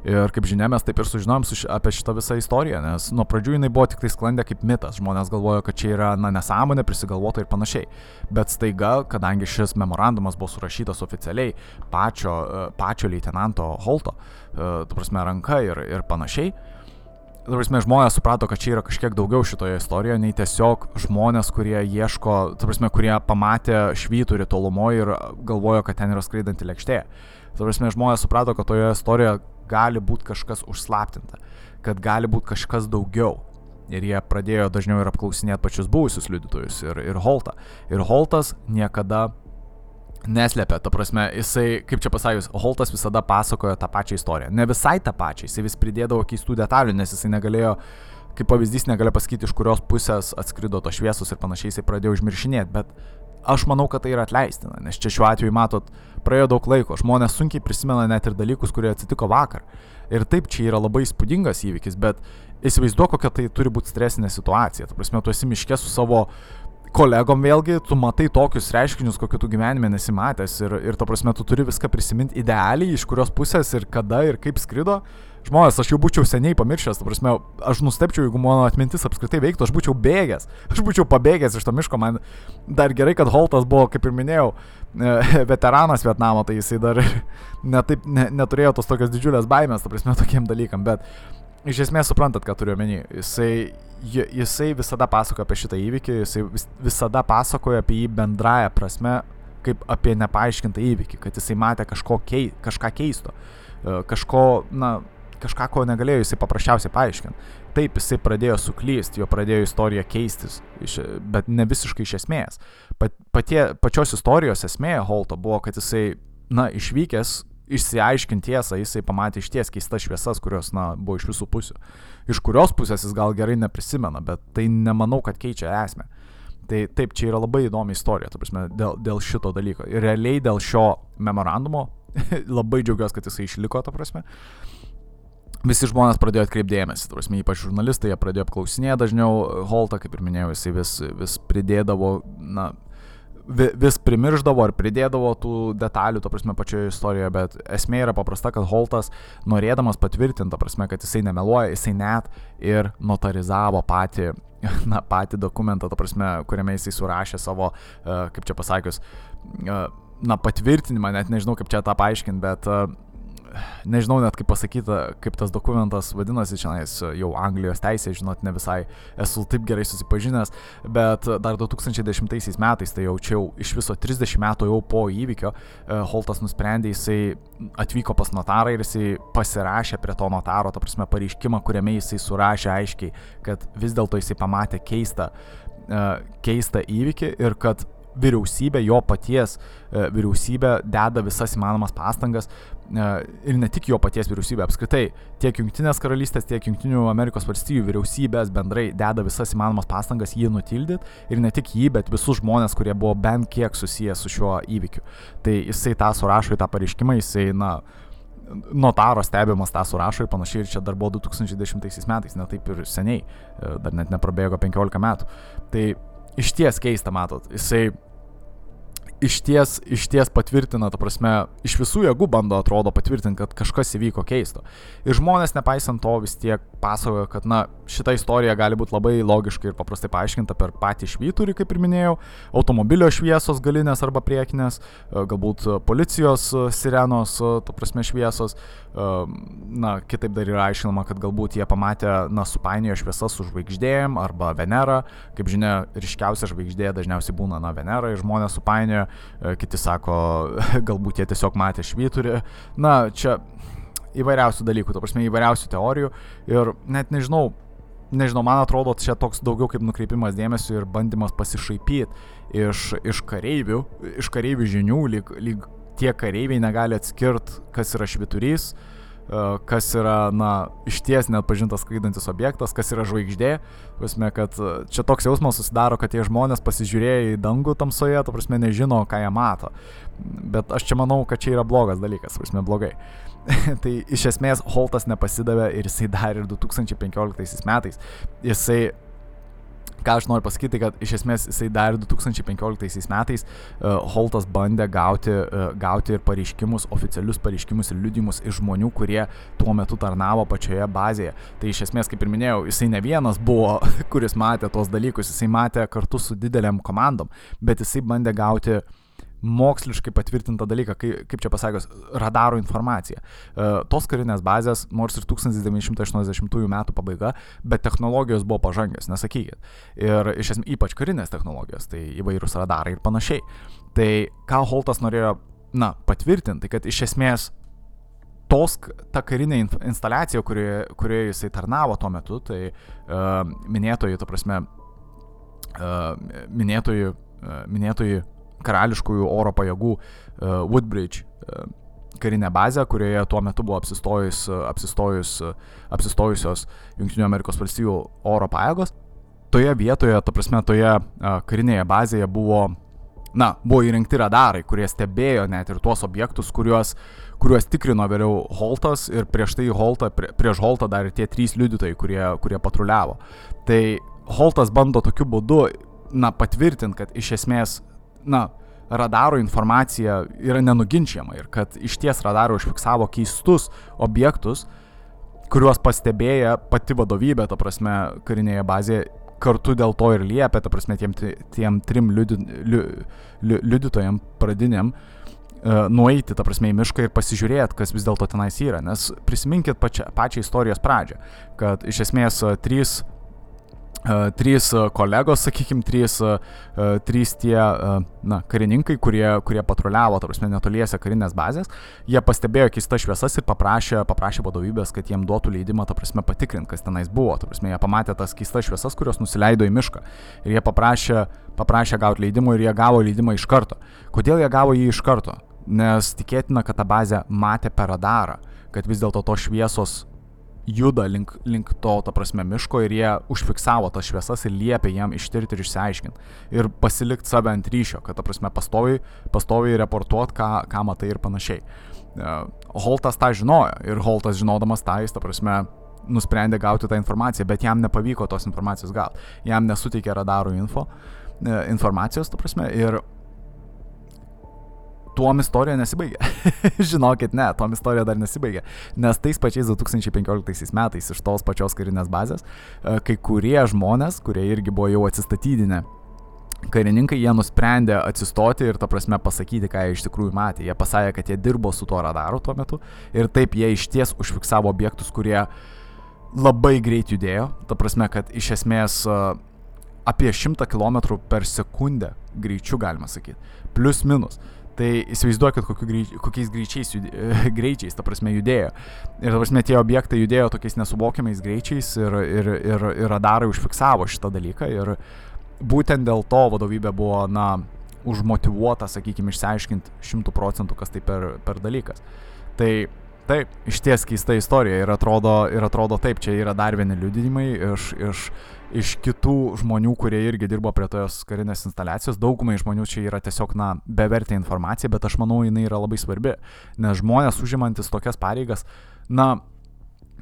Ir kaip žinia, mes taip ir sužinojom su, apie šitą visą istoriją, nes nuo pradžių jinai buvo tik tai sklandė kaip mitas, žmonės galvojo, kad čia yra, na, nesąmonė, prisigalvota ir panašiai. Bet staiga, kadangi šis memorandumas buvo surašytas oficialiai pačio, e, pačio leitenanto Holto, E, tu prasme, ranka ir, ir panašiai. Tu prasme, žmonės suprato, kad čia yra kažkiek daugiau šitoje istorijoje, nei tiesiog žmonės, kurie ieško, tu prasme, kurie pamatė švyturį tolumoje ir galvojo, kad ten yra skraidanti lėkštė. Tu prasme, žmonės suprato, kad toje istorijoje gali būti kažkas užslaptinta, kad gali būti kažkas daugiau. Ir jie pradėjo dažniau ir apklausinėti pačius buvusius liudytojus ir, ir Holtą. Ir Holtas niekada neslėpia, ta prasme, jisai, kaip čia pasakius, Holtas visada pasakojo tą pačią istoriją. Ne visai tą pačią, jisai vis pridėdavo keistų detalių, nes jisai negalėjo, kaip pavyzdys, negalėjo pasakyti, iš kurios pusės atskrido tos šviesos ir panašiai, jisai pradėjo užmiršinėti, bet aš manau, kad tai yra atleistina, nes čia šiuo atveju, matot, praėjo daug laiko, žmonės sunkiai prisimena net ir dalykus, kurie atsitiko vakar. Ir taip, čia yra labai įspūdingas įvykis, bet įsivaizduok, kokia tai turi būti stresinė situacija. Ta prasme, tu esi miške su savo kolegom vėlgi, tu matai tokius reiškinius, kokiu tu gyvenime nesimatęs ir, ir to prasme, tu turi viską prisiminti idealiai, iš kurios pusės ir kada ir kaip skrido. Žmonės, aš jau būčiau seniai pamiršęs, ta prasme, aš nustepčiau, jeigu mano atmintis apskritai veiktų, aš būčiau bėgęs, aš būčiau pabėgęs iš to miško, man dar gerai, kad Holtas buvo, kaip ir minėjau, e, veteranas Vietnamo, tai jisai dar netaip, ne, neturėjo tos tokios didžiulės baimės, ta prasme, tokiem dalykam, bet iš esmės suprantat, ką turiu omeny. Jisai, jisai visada pasakoja apie šitą įvykį, jisai vis, visada pasakoja apie jį bendrają prasme, kaip apie nepaaiškintą įvykį, kad jisai matė kei, kažką keisto, e, kažko, na, kažką, ko negalėjo jisai paprasčiausiai paaiškinti. Taip, jisai pradėjo suklysti, jo pradėjo istorija keistis, iš, bet ne visiškai iš esmės. Pat, patie, pačios istorijos esmė Holto buvo, kad jisai, na, išvykęs išsiaiškinti tiesą, jisai pamatė iš ties keistas šviesas, kurios, na, buvo iš visų pusių. Iš kurios pusės jis gal gerai neprisimena, bet tai nemanau, kad keičia esmę. Tai taip, čia yra labai įdomi istorija, ta prasme, dėl, dėl šito dalyko. Ir realiai dėl šio memorandumo labai džiaugiuosi, kad jisai išliko, ta prasme. Visi žmonės pradėjo atkreipdėmėsi, ta prasme, ypač žurnalistai, jie pradėjo apklausinėti dažniau Holtą, kaip ir minėjau, jisai vis, vis pridėdavo, na, vis primirždavo ar pridėdavo tų detalių, to prasme, pačioje istorijoje, bet esmė yra paprasta, kad Holtas, norėdamas patvirtinti, to prasme, kad jisai nemeluoja, jisai net ir notarizavo patį, na, patį dokumentą, to prasme, kuriame jisai surašė savo, uh, kaip čia pasakius, uh, na, patvirtinimą, net nežinau, kaip čia tą paaiškinti, bet uh, nežinau net kaip pasakyti, kaip tas dokumentas vadinasi, čia jau Anglijos teisė, žinot, ne visai esu taip gerai susipažinęs, bet dar 2010 metais, tai jau čia jau iš viso 30 metų jau po įvykio, e, Holtas nusprendė, jisai atvyko pas notarą ir jisai pasirašė prie to notaro, ta prasme, pareiškimą, kuriame jisai surašė aiškiai, kad vis dėlto jisai pamatė keistą, e, keistą įvykį ir kad vyriausybė, jo paties e, vyriausybė deda visas įmanomas pastangas e, ir ne tik jo paties vyriausybė, apskritai tiek Junktinės karalystės, tiek Junktinių Amerikos valstybių vyriausybės bendrai deda visas įmanomas pastangas jį nutildyti ir ne tik jį, bet visus žmonės, kurie buvo bent kiek susijęs su šiuo įvykiu. Tai jisai tą surašo į tą pareiškimą, jisai, na, notaro stebimas tą surašo ir panašiai, ir čia dar buvo 2010 metais, ne taip ir seniai, e, dar net neprabėgo 15 metų. Tai iš ties keista, matot, jisai iš ties, iš ties patvirtina, ta prasme, iš visų jėgų bando, atrodo, patvirtinti, kad kažkas įvyko keisto. Ir žmonės, nepaisant to, vis tiek pasakoja, kad, na, šita istorija gali būti labai logiškai ir paprastai paaiškinta per patį švyturį, kaip ir minėjau, automobilio šviesos galinės arba priekinės, e, galbūt policijos e, sirenos, e, ta prasme, šviesos. Na, kitaip dar yra aiškinama, kad galbūt jie pamatė, na, supainiojo šviesas su žvaigždėjim arba Venera. Kaip žinia, ryškiausia žvaigždė dažniausiai būna, na, Venera ir žmonės supainiojo kiti sako, galbūt jie tiesiog matė švyturį. Na, čia įvairiausių dalykų, to prasme, įvairiausių teorijų ir net nežinau, nežinau, man atrodo, čia toks daugiau kaip nukreipimas dėmesio ir bandymas pasišaipyti iš, iš kareivių, iš kareivių žinių, lyg, lyg tie kareiviai negali atskirti, kas yra švyturys, uh, E, kas yra, na, iš ties net pažintas skraidantis objektas, kas yra žvaigždė. Prasme, kad e, čia toks jausmas susidaro, kad tie žmonės pasižiūrėję į dangų tamsoje, to prasme, nežino, ką jie mato. Bet aš čia manau, kad čia yra blogas dalykas, prasme, blogai. tai iš esmės Holtas nepasidavė ir jisai dar ir 2015 metais. Jisai ką aš noriu pasakyti, kad iš esmės jisai dar 2015 metais uh, Holtas bandė gauti, uh, gauti ir pareiškimus, oficialius pareiškimus ir liudimus iš žmonių, kurie tuo metu tarnavo pačioje bazėje. Tai iš esmės, kaip ir minėjau, jisai ne vienas buvo, kuris matė tos dalykus, jisai matė kartu su dideliam komandom, bet jisai bandė gauti uh, moksliškai patvirtintą dalyką, kaip, kaip čia pasakius, radaro informacija. Uh, tos karinės bazės, nors ir 1980 metų pabaiga, bet technologijos buvo pažangęs, nesakykit. Ir iš esmės ypač karinės technologijos, tai įvairūs radarai ir panašiai. Tai ką Holtas norėjo, na, patvirtinti, kad iš esmės tos, ta karinė instaliacija, kurioje, kurioje jisai tarnavo tuo metu, tai uh, minėtojų, ta prasme, uh, minėtojų, uh, minėtojų karališkųjų oro pajėgų uh, Woodbridge uh, karinę bazę, kurioje tuo metu buvo apsistojus, apsistojus, apsistojusios Junktinių Amerikos valstybių oro pajėgos. Toje vietoje, ta prasme, toje karinėje bazėje buvo, na, buvo įrengti radarai, kurie stebėjo net ir tuos objektus, kuriuos, kuriuos tikrino vėliau Holtas ir prieš tai Holta, prie, prieš Holtą dar ir tie trys liudytojai, kurie, kurie patruliavo. Tai Holtas bando tokiu būdu, na, patvirtinti, kad iš esmės na, radaro informacija yra nenuginčiama ir kad iš ties radaro užfiksavo keistus objektus, kuriuos pastebėję pati vadovybė, ta prasme, karinėje bazėje, kartu dėl to ir liepia, ta prasme, tiem, tiem trim liudi, liu, liu, liudytojam pradiniam, uh, nueiti, ta prasme, į mišką ir pasižiūrėti, kas vis dėlto tenais yra. Nes prisiminkit pačią, pačią istorijos pradžią, kad iš esmės uh, trys Uh, trys uh, kolegos, sakykime, trys, uh, trys tie na, karininkai, kurie, kurie patruliavo, tarsi netoliese karinės bazės, jie pastebėjo keistas šviesas ir paprašė, paprašė vadovybės, kad jiem duotų leidimą, ta prasme, patikrinti, kas tenais buvo. Ta prasme, jie pamatė tas keistas šviesas, kurios nusileido į mišką. Ir jie paprašė, paprašė gauti leidimą ir jie gavo leidimą iš karto. Kodėl jie gavo jį iš karto? Nes tikėtina, kad tą bazę matė per radarą, kad vis dėlto tos šviesos juda link, link to, ta prasme, miško ir jie užfiksavo tas šviesas ir liepė jam ištirti ir išsiaiškinti. Ir pasilikti save ant ryšio, kad, ta prasme, pastoviai, pastoviai reportuot, ką, ką matai ir panašiai. E, Holtas tą žinojo ir Holtas žinodamas tą, jis, ta prasme, nusprendė gauti tą informaciją, bet jam nepavyko tos informacijos gauti. Jam nesuteikė radarų info, e, informacijos, ta prasme, ir tuom istorija nesibaigia. Žinokit, ne, tuom istorija dar nesibaigia. Nes tais pačiais 2015 metais iš tos pačios karinės bazės e, kai kurie žmonės, kurie irgi buvo jau atsistatydinę karininkai, jie nusprendė atsistoti ir, ta prasme, pasakyti, ką jie iš tikrųjų matė. Jie pasakė, kad jie dirbo su tuo radaru tuo metu ir taip jie iš ties užfiksavo objektus, kurie labai greit judėjo. Ta prasme, kad iš esmės e, apie 100 km per sekundę greičiu galima sakyti. Plius minus. Tai įsivaizduokit, greič, kokiais greičiais, judė, greičiais, ta prasme, judėjo. Ir, ta prasme, tie objektai judėjo tokiais nesuvokiamais greičiais ir, ir, ir, ir radarai užfiksavo šitą dalyką. Ir būtent dėl to vadovybė buvo, na, užmotivuota, sakykime, išsiaiškinti šimtų procentų, kas tai per, per dalykas. Tai Taip, iš ties keista istorija ir atrodo, ir atrodo taip, čia yra dar vieni liudinimai iš, iš, iš kitų žmonių, kurie irgi dirbo prie tos karinės instaliacijos. Daugumai žmonių čia yra tiesiog, na, bevertė informacija, bet aš manau, jinai yra labai svarbi, nes žmonės užimantis tokias pareigas, na,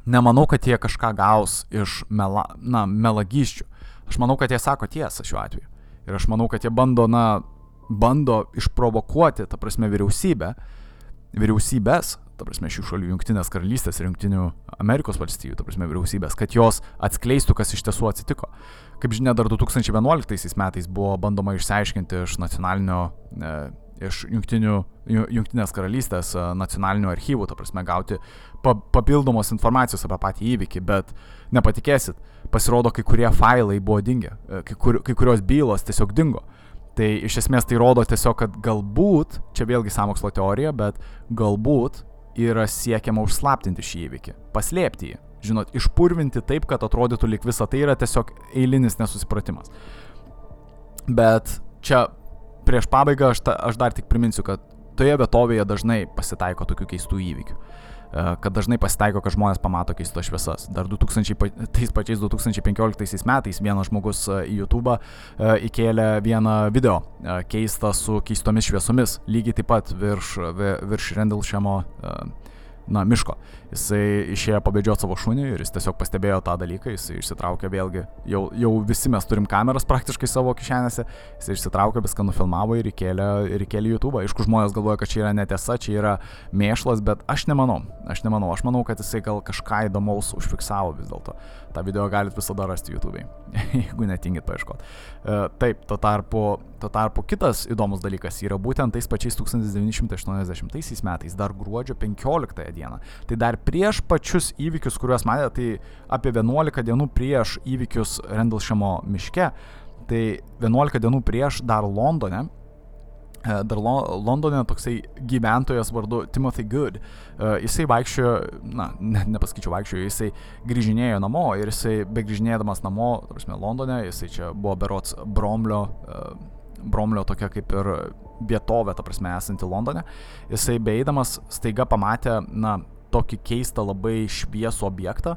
nemanau, kad jie kažką gaus iš mela, na, melagyščių. Aš manau, kad jie sako tiesą šiuo atveju. Ir aš manau, kad jie bando, na, bando išprovokuoti, ta prasme, vyriausybę, vyriausybės ta prasme, šių šalių, Junktinės karalystės ir Junktinių Amerikos valstijų, ta prasme, vyriausybės, kad jos atskleistų, kas iš tiesų atsitiko. Kaip žinia, dar 2011 metais buvo bandoma išsiaiškinti iš nacionalinio, e, iš Junktinių, Junktinės karalystės e, nacionalinių archyvų, ta prasme, gauti pa, papildomos informacijos apie patį įvykį, bet nepatikėsit, pasirodo, kai kurie failai buvo dingę, e, kai, kur, kai kurios bylos tiesiog dingo. Tai iš esmės tai rodo tiesiog, kad galbūt, čia vėlgi samokslo teorija, bet galbūt yra siekiama užslaptinti šį įvykį, paslėpti jį, žinot, išpurvinti taip, kad atrodytų lik visa tai yra tiesiog eilinis nesusipratimas. Bet čia prieš pabaigą aš, ta, aš dar tik priminsiu, kad toje vietovėje dažnai pasitaiko tokių keistų įvykių. E, kad dažnai pasitaiko, kad žmonės pamato keistas šviesas. Dar 2000, tais pačiais 2015 metais vienas žmogus e, į YouTube e, įkėlė vieną video keistą su keistomis šviesomis, lygiai taip pat virš, virš Rendilšemo na, miško. Jisai išėjo pabėdžioti savo šunį ir jis tiesiog pastebėjo tą dalyką, jisai išsitraukė vėlgi, jau, jau visi mes turim kameras praktiškai savo kišenėse, jisai išsitraukė, viską nufilmavo ir įkėlė, ir įkėlė YouTube. Aišku, žmonės galvoja, kad čia yra netiesa, čia yra mėšlas, bet aš nemanau, aš nemanau, aš manau, kad jisai gal kažką įdomaus užfiksavo vis dėlto. Ta video galite visada rasti YouTube'ai, jeigu netingit paieškoti. Uh, taip, tuo tarpu, tuo tarpu kitas įdomus dalykas yra būtent tais pačiais 1980 metais, dar gruodžio 15 dieną. Tai dar prieš pačius įvykius, kuriuos matėte, tai apie 11 dienų prieš įvykius Rendlšamo miške, tai 11 dienų prieš dar Londone E, dar Londone toksai gyventojas vardu Timothy Good. Uh, jisai vaikščiojo, na, ne, nepasakyčiau vaikščiojo, jisai grįžinėjo namo ir jisai begrįžinėdamas namo, tarsi Londone, jisai čia buvo berots Bromlio, uh, Bromlio tokia kaip ir vietovė, ta prasme, esanti Londone. Jisai beeidamas staiga pamatė, na, tokį keistą labai šviesų objektą,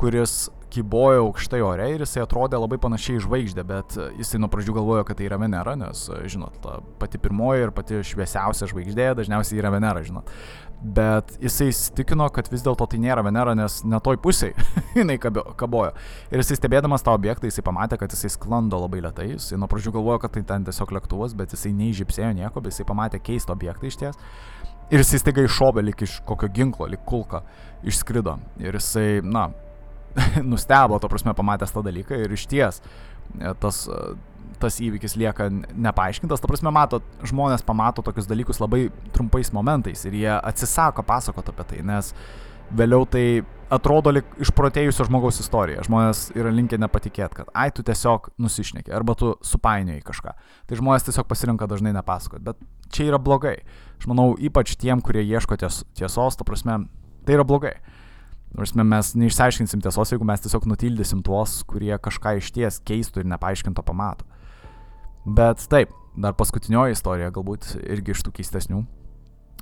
kuris kybojo aukštai ore ir jisai atrodė labai panašiai žvaigždė, bet jisai nuo pradžių galvojo, kad tai yra Venera, nes, žinot, ta pati pirmoji ir pati šviesiausia žvaigždė dažniausiai yra Venera, žinot. Bet jisai įsitikino, kad vis dėlto tai nėra Venera, nes netoj pusiai jinai kabojo. Ir jisai stebėdamas tą objektą, jisai pamatė, kad jisai sklando labai lietai. Jisai nuo pradžių galvojo, kad tai ten tiesiog lėktuvas, bet jisai neįžipsėjo nieko, bet jisai pamatė keistą objektą iš ties. Ir jisai staiga iššovė lik iš kokio ginklo, lik kulka, išskrido. Ir jisai, na, nustebo, to prasme, pamatęs tą dalyką ir iš ties e, tas, e, tas įvykis lieka nepaaiškintas. Ta prasme, mato, žmonės pamato tokius dalykus labai trumpais momentais ir jie atsisako pasakoti apie tai, nes vėliau tai atrodo lik išprotėjusio žmogaus istorija. Žmonės yra linkę nepatikėti, kad ai tu tiesiog nusišneki arba tu supainioji kažką. Tai žmonės tiesiog pasirinka dažnai nepasakoti, bet čia yra blogai. Aš manau, ypač tiem, kurie ieško ties, tiesos, ta prasme, tai yra blogai. Nors mes neišsiaiškinsim tiesos, jeigu mes tiesiog nutildysim tuos, kurie kažką iš ties keistų ir nepaaiškinto pamato. Bet taip, dar paskutinioji istorija, galbūt irgi iš tų keistesnių.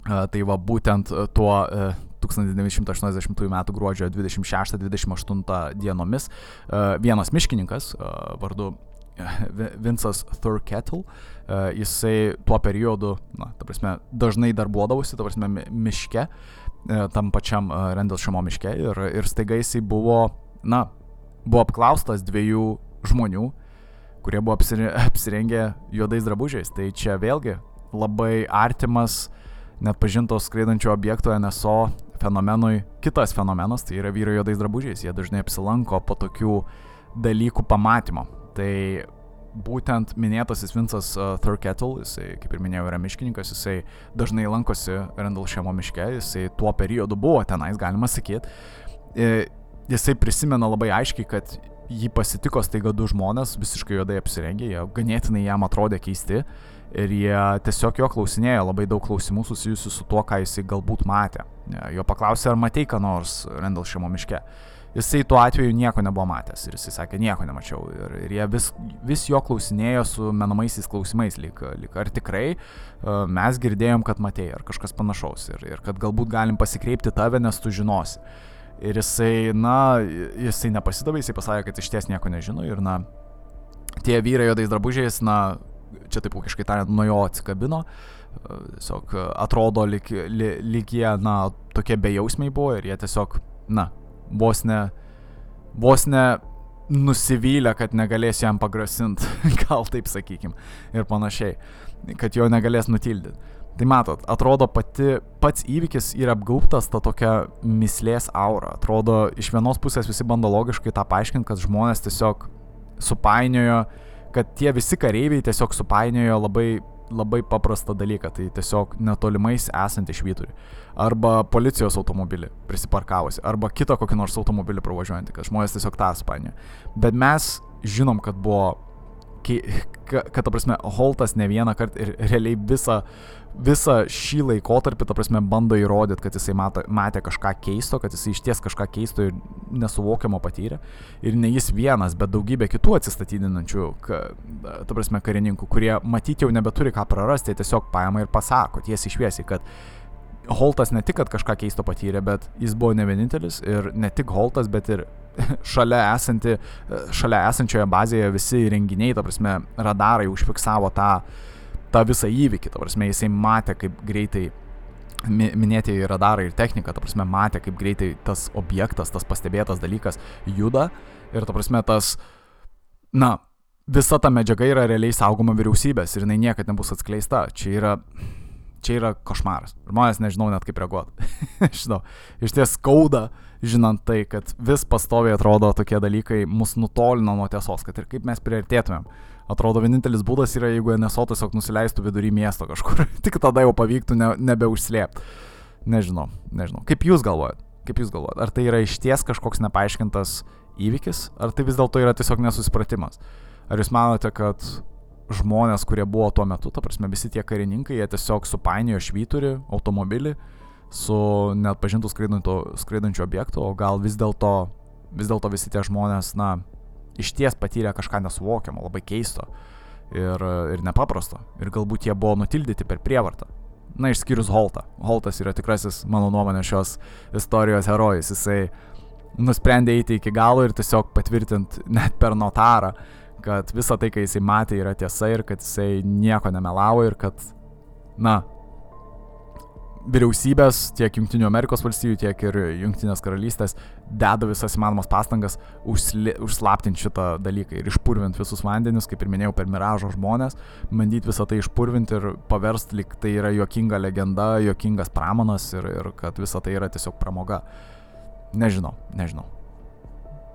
Uh, tai va būtent tuo, uh, 1980 m. gruodžio 26-28 dienomis vienas miškininkas vardu Vincas Thurkettle, jisai tuo periodu, na, ta prasme, dažnai darbuodavosi, ta prasme, miške, tam pačiam Rendelsšamo miške ir, ir staiga jisai buvo, na, buvo apklaustas dviejų žmonių, kurie buvo apsirengę juodais drabužiais. Tai čia vėlgi labai artimas net pažintos skraidančio objekto NSO fenomenui kitas fenomenas, tai yra vyrai juodais drabužiais. Jie dažnai apsilanko po tokių dalykų pamatymo. Tai būtent minėtasis Vincas uh, Thurkettle, jisai, kaip ir minėjau, yra miškininkas, jisai dažnai lankosi Rendalšėmo miške, jisai tuo periodu buvo tenais, galima sakyti. E, jisai prisimena labai aiškiai, kad jį pasitiko staiga du žmonės, visiškai juodai apsirengę, jie ganėtinai jam atrodė keisti ir jie tiesiog jo klausinėjo labai daug klausimų susijusių su tuo, ką jisai galbūt matė. Jo paklausė, ar matei ką nors Rendalšėmo miške. Jisai tuo atveju nieko nebuvo matęs ir jisai sakė, nieko nemačiau. Ir, ir jie vis, vis jo klausinėjo su menamaisiais klausimais, lyg, lyg ar tikrai uh, mes girdėjom, kad matėjai, ar kažkas panašaus. Ir, ir kad galbūt galim pasikreipti tave, nes tu žinosi. Ir jisai, na, jisai nepasidavė, jisai pasakė, kad iš ties nieko nežino ir, na, tie vyrai juodais drabužiais, na, čia taip ūkiškai tariant, nuo jo atsikabino. Tiesiog atrodo, lyg, lyg jie, na, tokie bejausmiai buvo ir jie tiesiog, na, vos ne, vos ne nusivylę, kad negalės jam pagrasinti, gal taip sakykim, ir panašiai, kad jo negalės nutildyti. Tai matot, atrodo pati, pats įvykis yra apgaubtas ta tokia mislės aura. Atrodo, iš vienos pusės visi bando logiškai tą paaiškinti, kad žmonės tiesiog supainiojo, kad tie visi kareiviai tiesiog supainiojo labai, labai paprastą dalyką, tai tiesiog netolimais esantį švyturį. Arba policijos automobilį prisiparkavusi, arba kitą kokį nors automobilį pravažiuojantį, kad žmonės tiesiog tą supainiojo. Bet mes žinom, kad buvo kad, ta prasme, Holtas ne vieną kartą ir realiai visą, visą šį laikotarpį, ta prasme, bando įrodyti, kad jisai matė, matė kažką keisto, kad jisai iš ties kažką keisto ir nesuvokiamo patyrė. Ir ne jis vienas, bet daugybė kitų atsistatydinančių, ta prasme, karininkų, kurie matyti jau nebeturi ką prarasti, tiesiog paima ir pasako tiesiai šviesiai, kad Holtas ne tik, kad kažką keisto patyrė, bet jis buvo ne vienintelis ir ne tik Holtas, bet ir šalia, esanti, šalia esančioje bazėje visi renginiai, ta prasme, radarai užfiksavo tą, tą visą įvykį, ta prasme, jisai matė, kaip greitai minėtieji radarai ir technika, ta prasme, matė, kaip greitai tas objektas, tas pastebėtas dalykas juda ir, ta prasme, tas, na, visa ta medžiaga yra realiai saugoma vyriausybės ir jinai niekada nebus atskleista. Čia yra čia yra košmaras. Žmonės nežinau net kaip reaguoti. Žinau, iš ties skauda, žinant tai, kad vis pastoviai atrodo tokie dalykai mus nutolina nuo tiesos, kad ir kaip mes priartėtumėm. Atrodo, vienintelis būdas yra, jeigu NSO tiesiog nusileistų vidury miesto kažkur. Tik tada jau pavyktų ne, nebeužslėpti. Nežinau, nežinau. Kaip jūs galvojat? Kaip jūs galvojat? Ar tai yra išties kažkoks nepaaiškintas įvykis, ar tai vis dėlto yra tiesiog nesusipratimas? Ar jūs manote, kad žmonės, kurie buvo tuo metu, ta prasme, visi tie karininkai, jie tiesiog supainiojo švyturį, automobilį su net pažintų skraidančiu objektu, o gal vis dėlto vis dėlto visi tie žmonės, na, iš ties patyrė kažką nesuvokiamo, labai keisto ir, ir nepaprasto. Ir galbūt jie buvo nutildyti per prievartą. Na, išskyrus Holtą. Holtas yra tikrasis, mano nuomonė, šios istorijos herojus. Jisai nusprendė eiti iki galo ir tiesiog patvirtinti net per notarą, kad visa tai, ką jisai matė, yra tiesa ir kad jisai nieko nemelavo ir kad, na, vyriausybės tiek Junktinių Amerikos valstybių, tiek ir Junktinės karalystės deda visas įmanomas pastangas užsli, užslaptinti šitą dalyką ir išpurvinti visus vandenis, kaip ir minėjau, per miražo žmonės, bandyti visą tai išpurvinti ir paversti, lyg tai yra juokinga legenda, juokingas pramonas ir, ir kad visa tai yra tiesiog pramoga. Nežinau, nežinau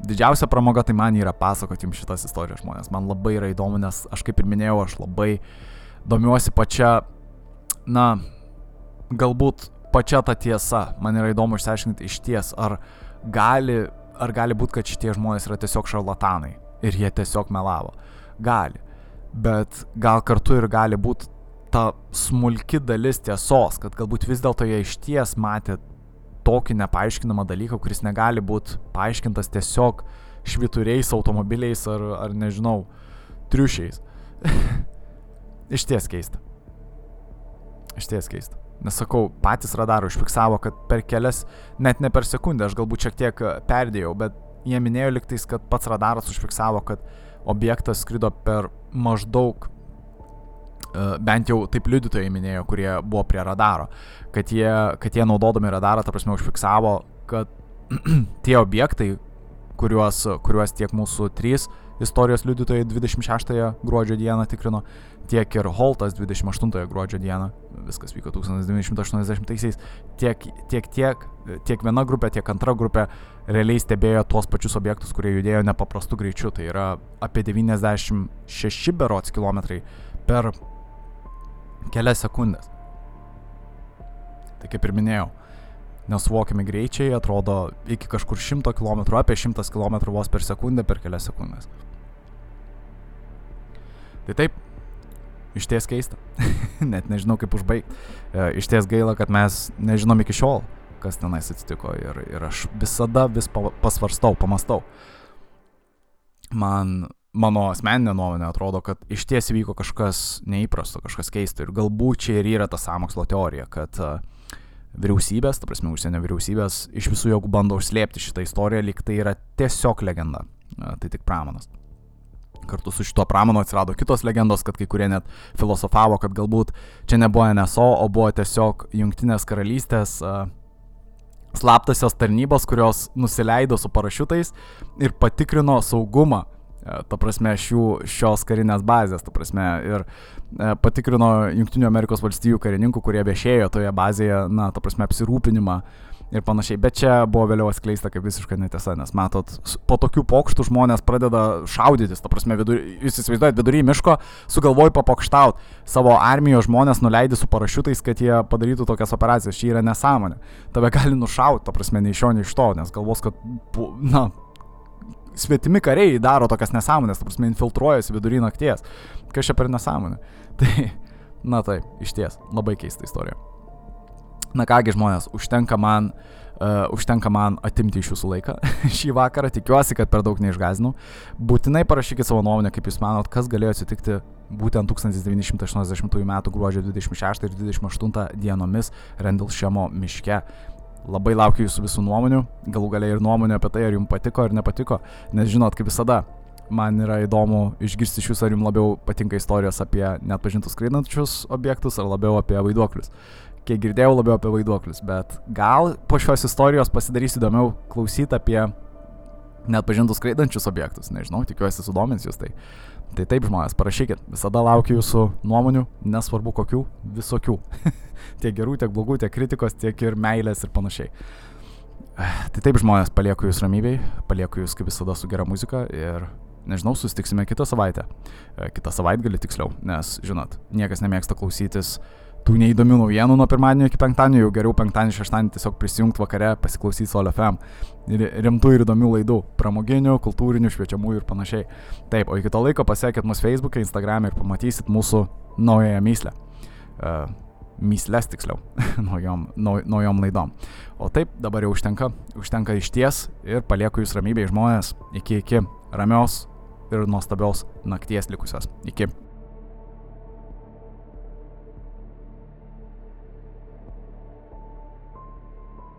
didžiausia pramoga tai man yra pasakoti jums šitas istorijas žmonės. Man labai yra įdomu, nes aš kaip ir minėjau, aš labai domiuosi pačia, na, galbūt pačia ta tiesa. Man yra įdomu išsiaiškinti iš ties, ar gali, ar gali būti, kad šitie žmonės yra tiesiog šarlatanai ir jie tiesiog melavo. Gali. Bet gal kartu ir gali būti ta smulki dalis tiesos, kad galbūt vis dėlto jie iš ties matė tokį nepaaiškinamą dalyką, kuris negali būti paaiškintas tiesiog švituriais, automobiliais ar, ar nežinau, triušiais. Iš ties keista. iš ties keista. Nesakau, patys radarų užfiksavo, kad per kelias, net ne per sekundę, aš galbūt šiek tiek perdėjau, bet jie minėjo liktais, kad pats radaras užfiksavo, kad objektas skrido per maždaug bent jau taip liudytojai minėjo, kurie buvo prie radaro, kad jie, kad jie naudodami radarą, ta prasme, užfiksavo, kad tie objektai, kuriuos, kuriuos tiek mūsų trys istorijos liudytojai 26 gruodžio dieną tikrino, tiek ir Holtas 28 gruodžio dieną, viskas vyko 1980-aisiais, tiek, tiek, tiek, tiek viena grupė, tiek antra grupė realiai stebėjo tuos pačius objektus, kurie judėjo nepaprastu greičiu, tai yra apie 96 berots kilometrai per kelias sekundės. Tai kaip ir minėjau, nesuvokiami greičiai atrodo iki kažkur 100 km, apie 100 km vos per sekundę, per kelias sekundės. Tai taip, iš ties keista. Net nežinau kaip užbaigti. E, iš ties gaila, kad mes nežinom iki šiol, kas tenais atsitiko ir, ir aš visada vis pasvarstau, pamastau. Man mano asmeninė nuomonė atrodo, kad iš ties įvyko kažkas neįprasto, kažkas keisto. Ir galbūt čia ir yra ta samokslo teorija, kad uh, vyriausybės, ta prasme, užsienio vyriausybės iš visų jėgų bando užslėpti šitą istoriją, lyg tai yra tiesiog legenda. Uh, tai tik pramonas. Kartu su šituo pramonu atsirado kitos legendos, kad kai kurie net filosofavo, kad galbūt čia nebuvo NSO, o buvo tiesiog Junktinės karalystės uh, slaptasios tarnybos, kurios nusileido su parašiutais ir patikrino saugumą E, ta prasme, šių, šios karinės bazės, ta prasme, ir e, patikrino Junktinių Amerikos valstijų karininkų, kurie viešėjo toje bazėje, na, ta prasme, apsirūpinimą ir panašiai. Bet čia buvo vėliau atskleista kaip visiškai netiesa, nes matot, po tokių pokštų žmonės pradeda šaudytis, ta prasme, vidur, jūs įsivaizduojat, vidury miško sugalvoju papokštaut savo armijos žmonės, nuleidži su parašiutais, kad jie padarytų tokias operacijas. Čia yra nesąmonė. Tave gali nušauti, ta prasme, nei iš jo, nei iš to, nes galvos, kad, na, svetimi kariai daro tokias nesąmonės, ta prasme, infiltruojasi vidury nakties. Kas čia per nesąmonė? Tai, na taip, iš ties, labai keista istorija. Na kągi žmonės, užtenka man, uh, užtenka man atimti iš jūsų laiką šį vakarą, tikiuosi, kad per daug neišgazinau. Būtinai parašykit savo nuomonę, kaip jūs manot, kas galėjo atsitikti būtent 1980 m. gruodžio 26 ir 28 dienomis Rendilšemo miške. Labai laukiu jūsų visų nuomonių, galų galiai ir nuomonė apie tai, ar jums patiko ar nepatiko, nes žinot, kaip visada, man yra įdomu išgirsti iš jūsų, ar jums labiau patinka istorijos apie net pažintus skraidančius objektus, ar labiau apie vaiduoklius. Kiek girdėjau, labiau apie vaiduoklius, bet gal po šios istorijos pasidarys įdomiau klausyti apie net pažintus skraidančius objektus, nežinau, tikiuosi sudomins jūs tai. Tai taip žmonės, parašykit, visada laukiu jūsų nuomonių, nesvarbu kokių, visokių. tiek gerų, tiek blogų, tiek kritikos, tiek ir meilės ir panašiai. Tai taip žmonės, palieku jūs ramybėj, palieku jūs kaip visada su gera muzika ir nežinau, susitiksime kitą savaitę. E, kitą savaitgalį tiksliau, nes, žinot, niekas nemėgsta klausytis uh, tų neįdomių naujienų nuo pirmadienio iki penktadienio, jau geriau penktadienį, šeštadienį tiesiog prisijungti vakare, pasiklausyti Sol FM. Rimtų ir įdomių laidų - pramoginių, kultūrinių, šviečiamų ir panašiai. Taip, o iki to laiko pasiekit mus Facebook'e, Instagram'e ir pamatysit mūsų naująją myslę. Uh, myslės tiksliau, naujom, nau, naujom laidom. O taip, dabar jau užtenka, užtenka iš ties ir palieku jūs ramybėje žmonės iki iki ramios ir nuostabios nakties likusios. Iki.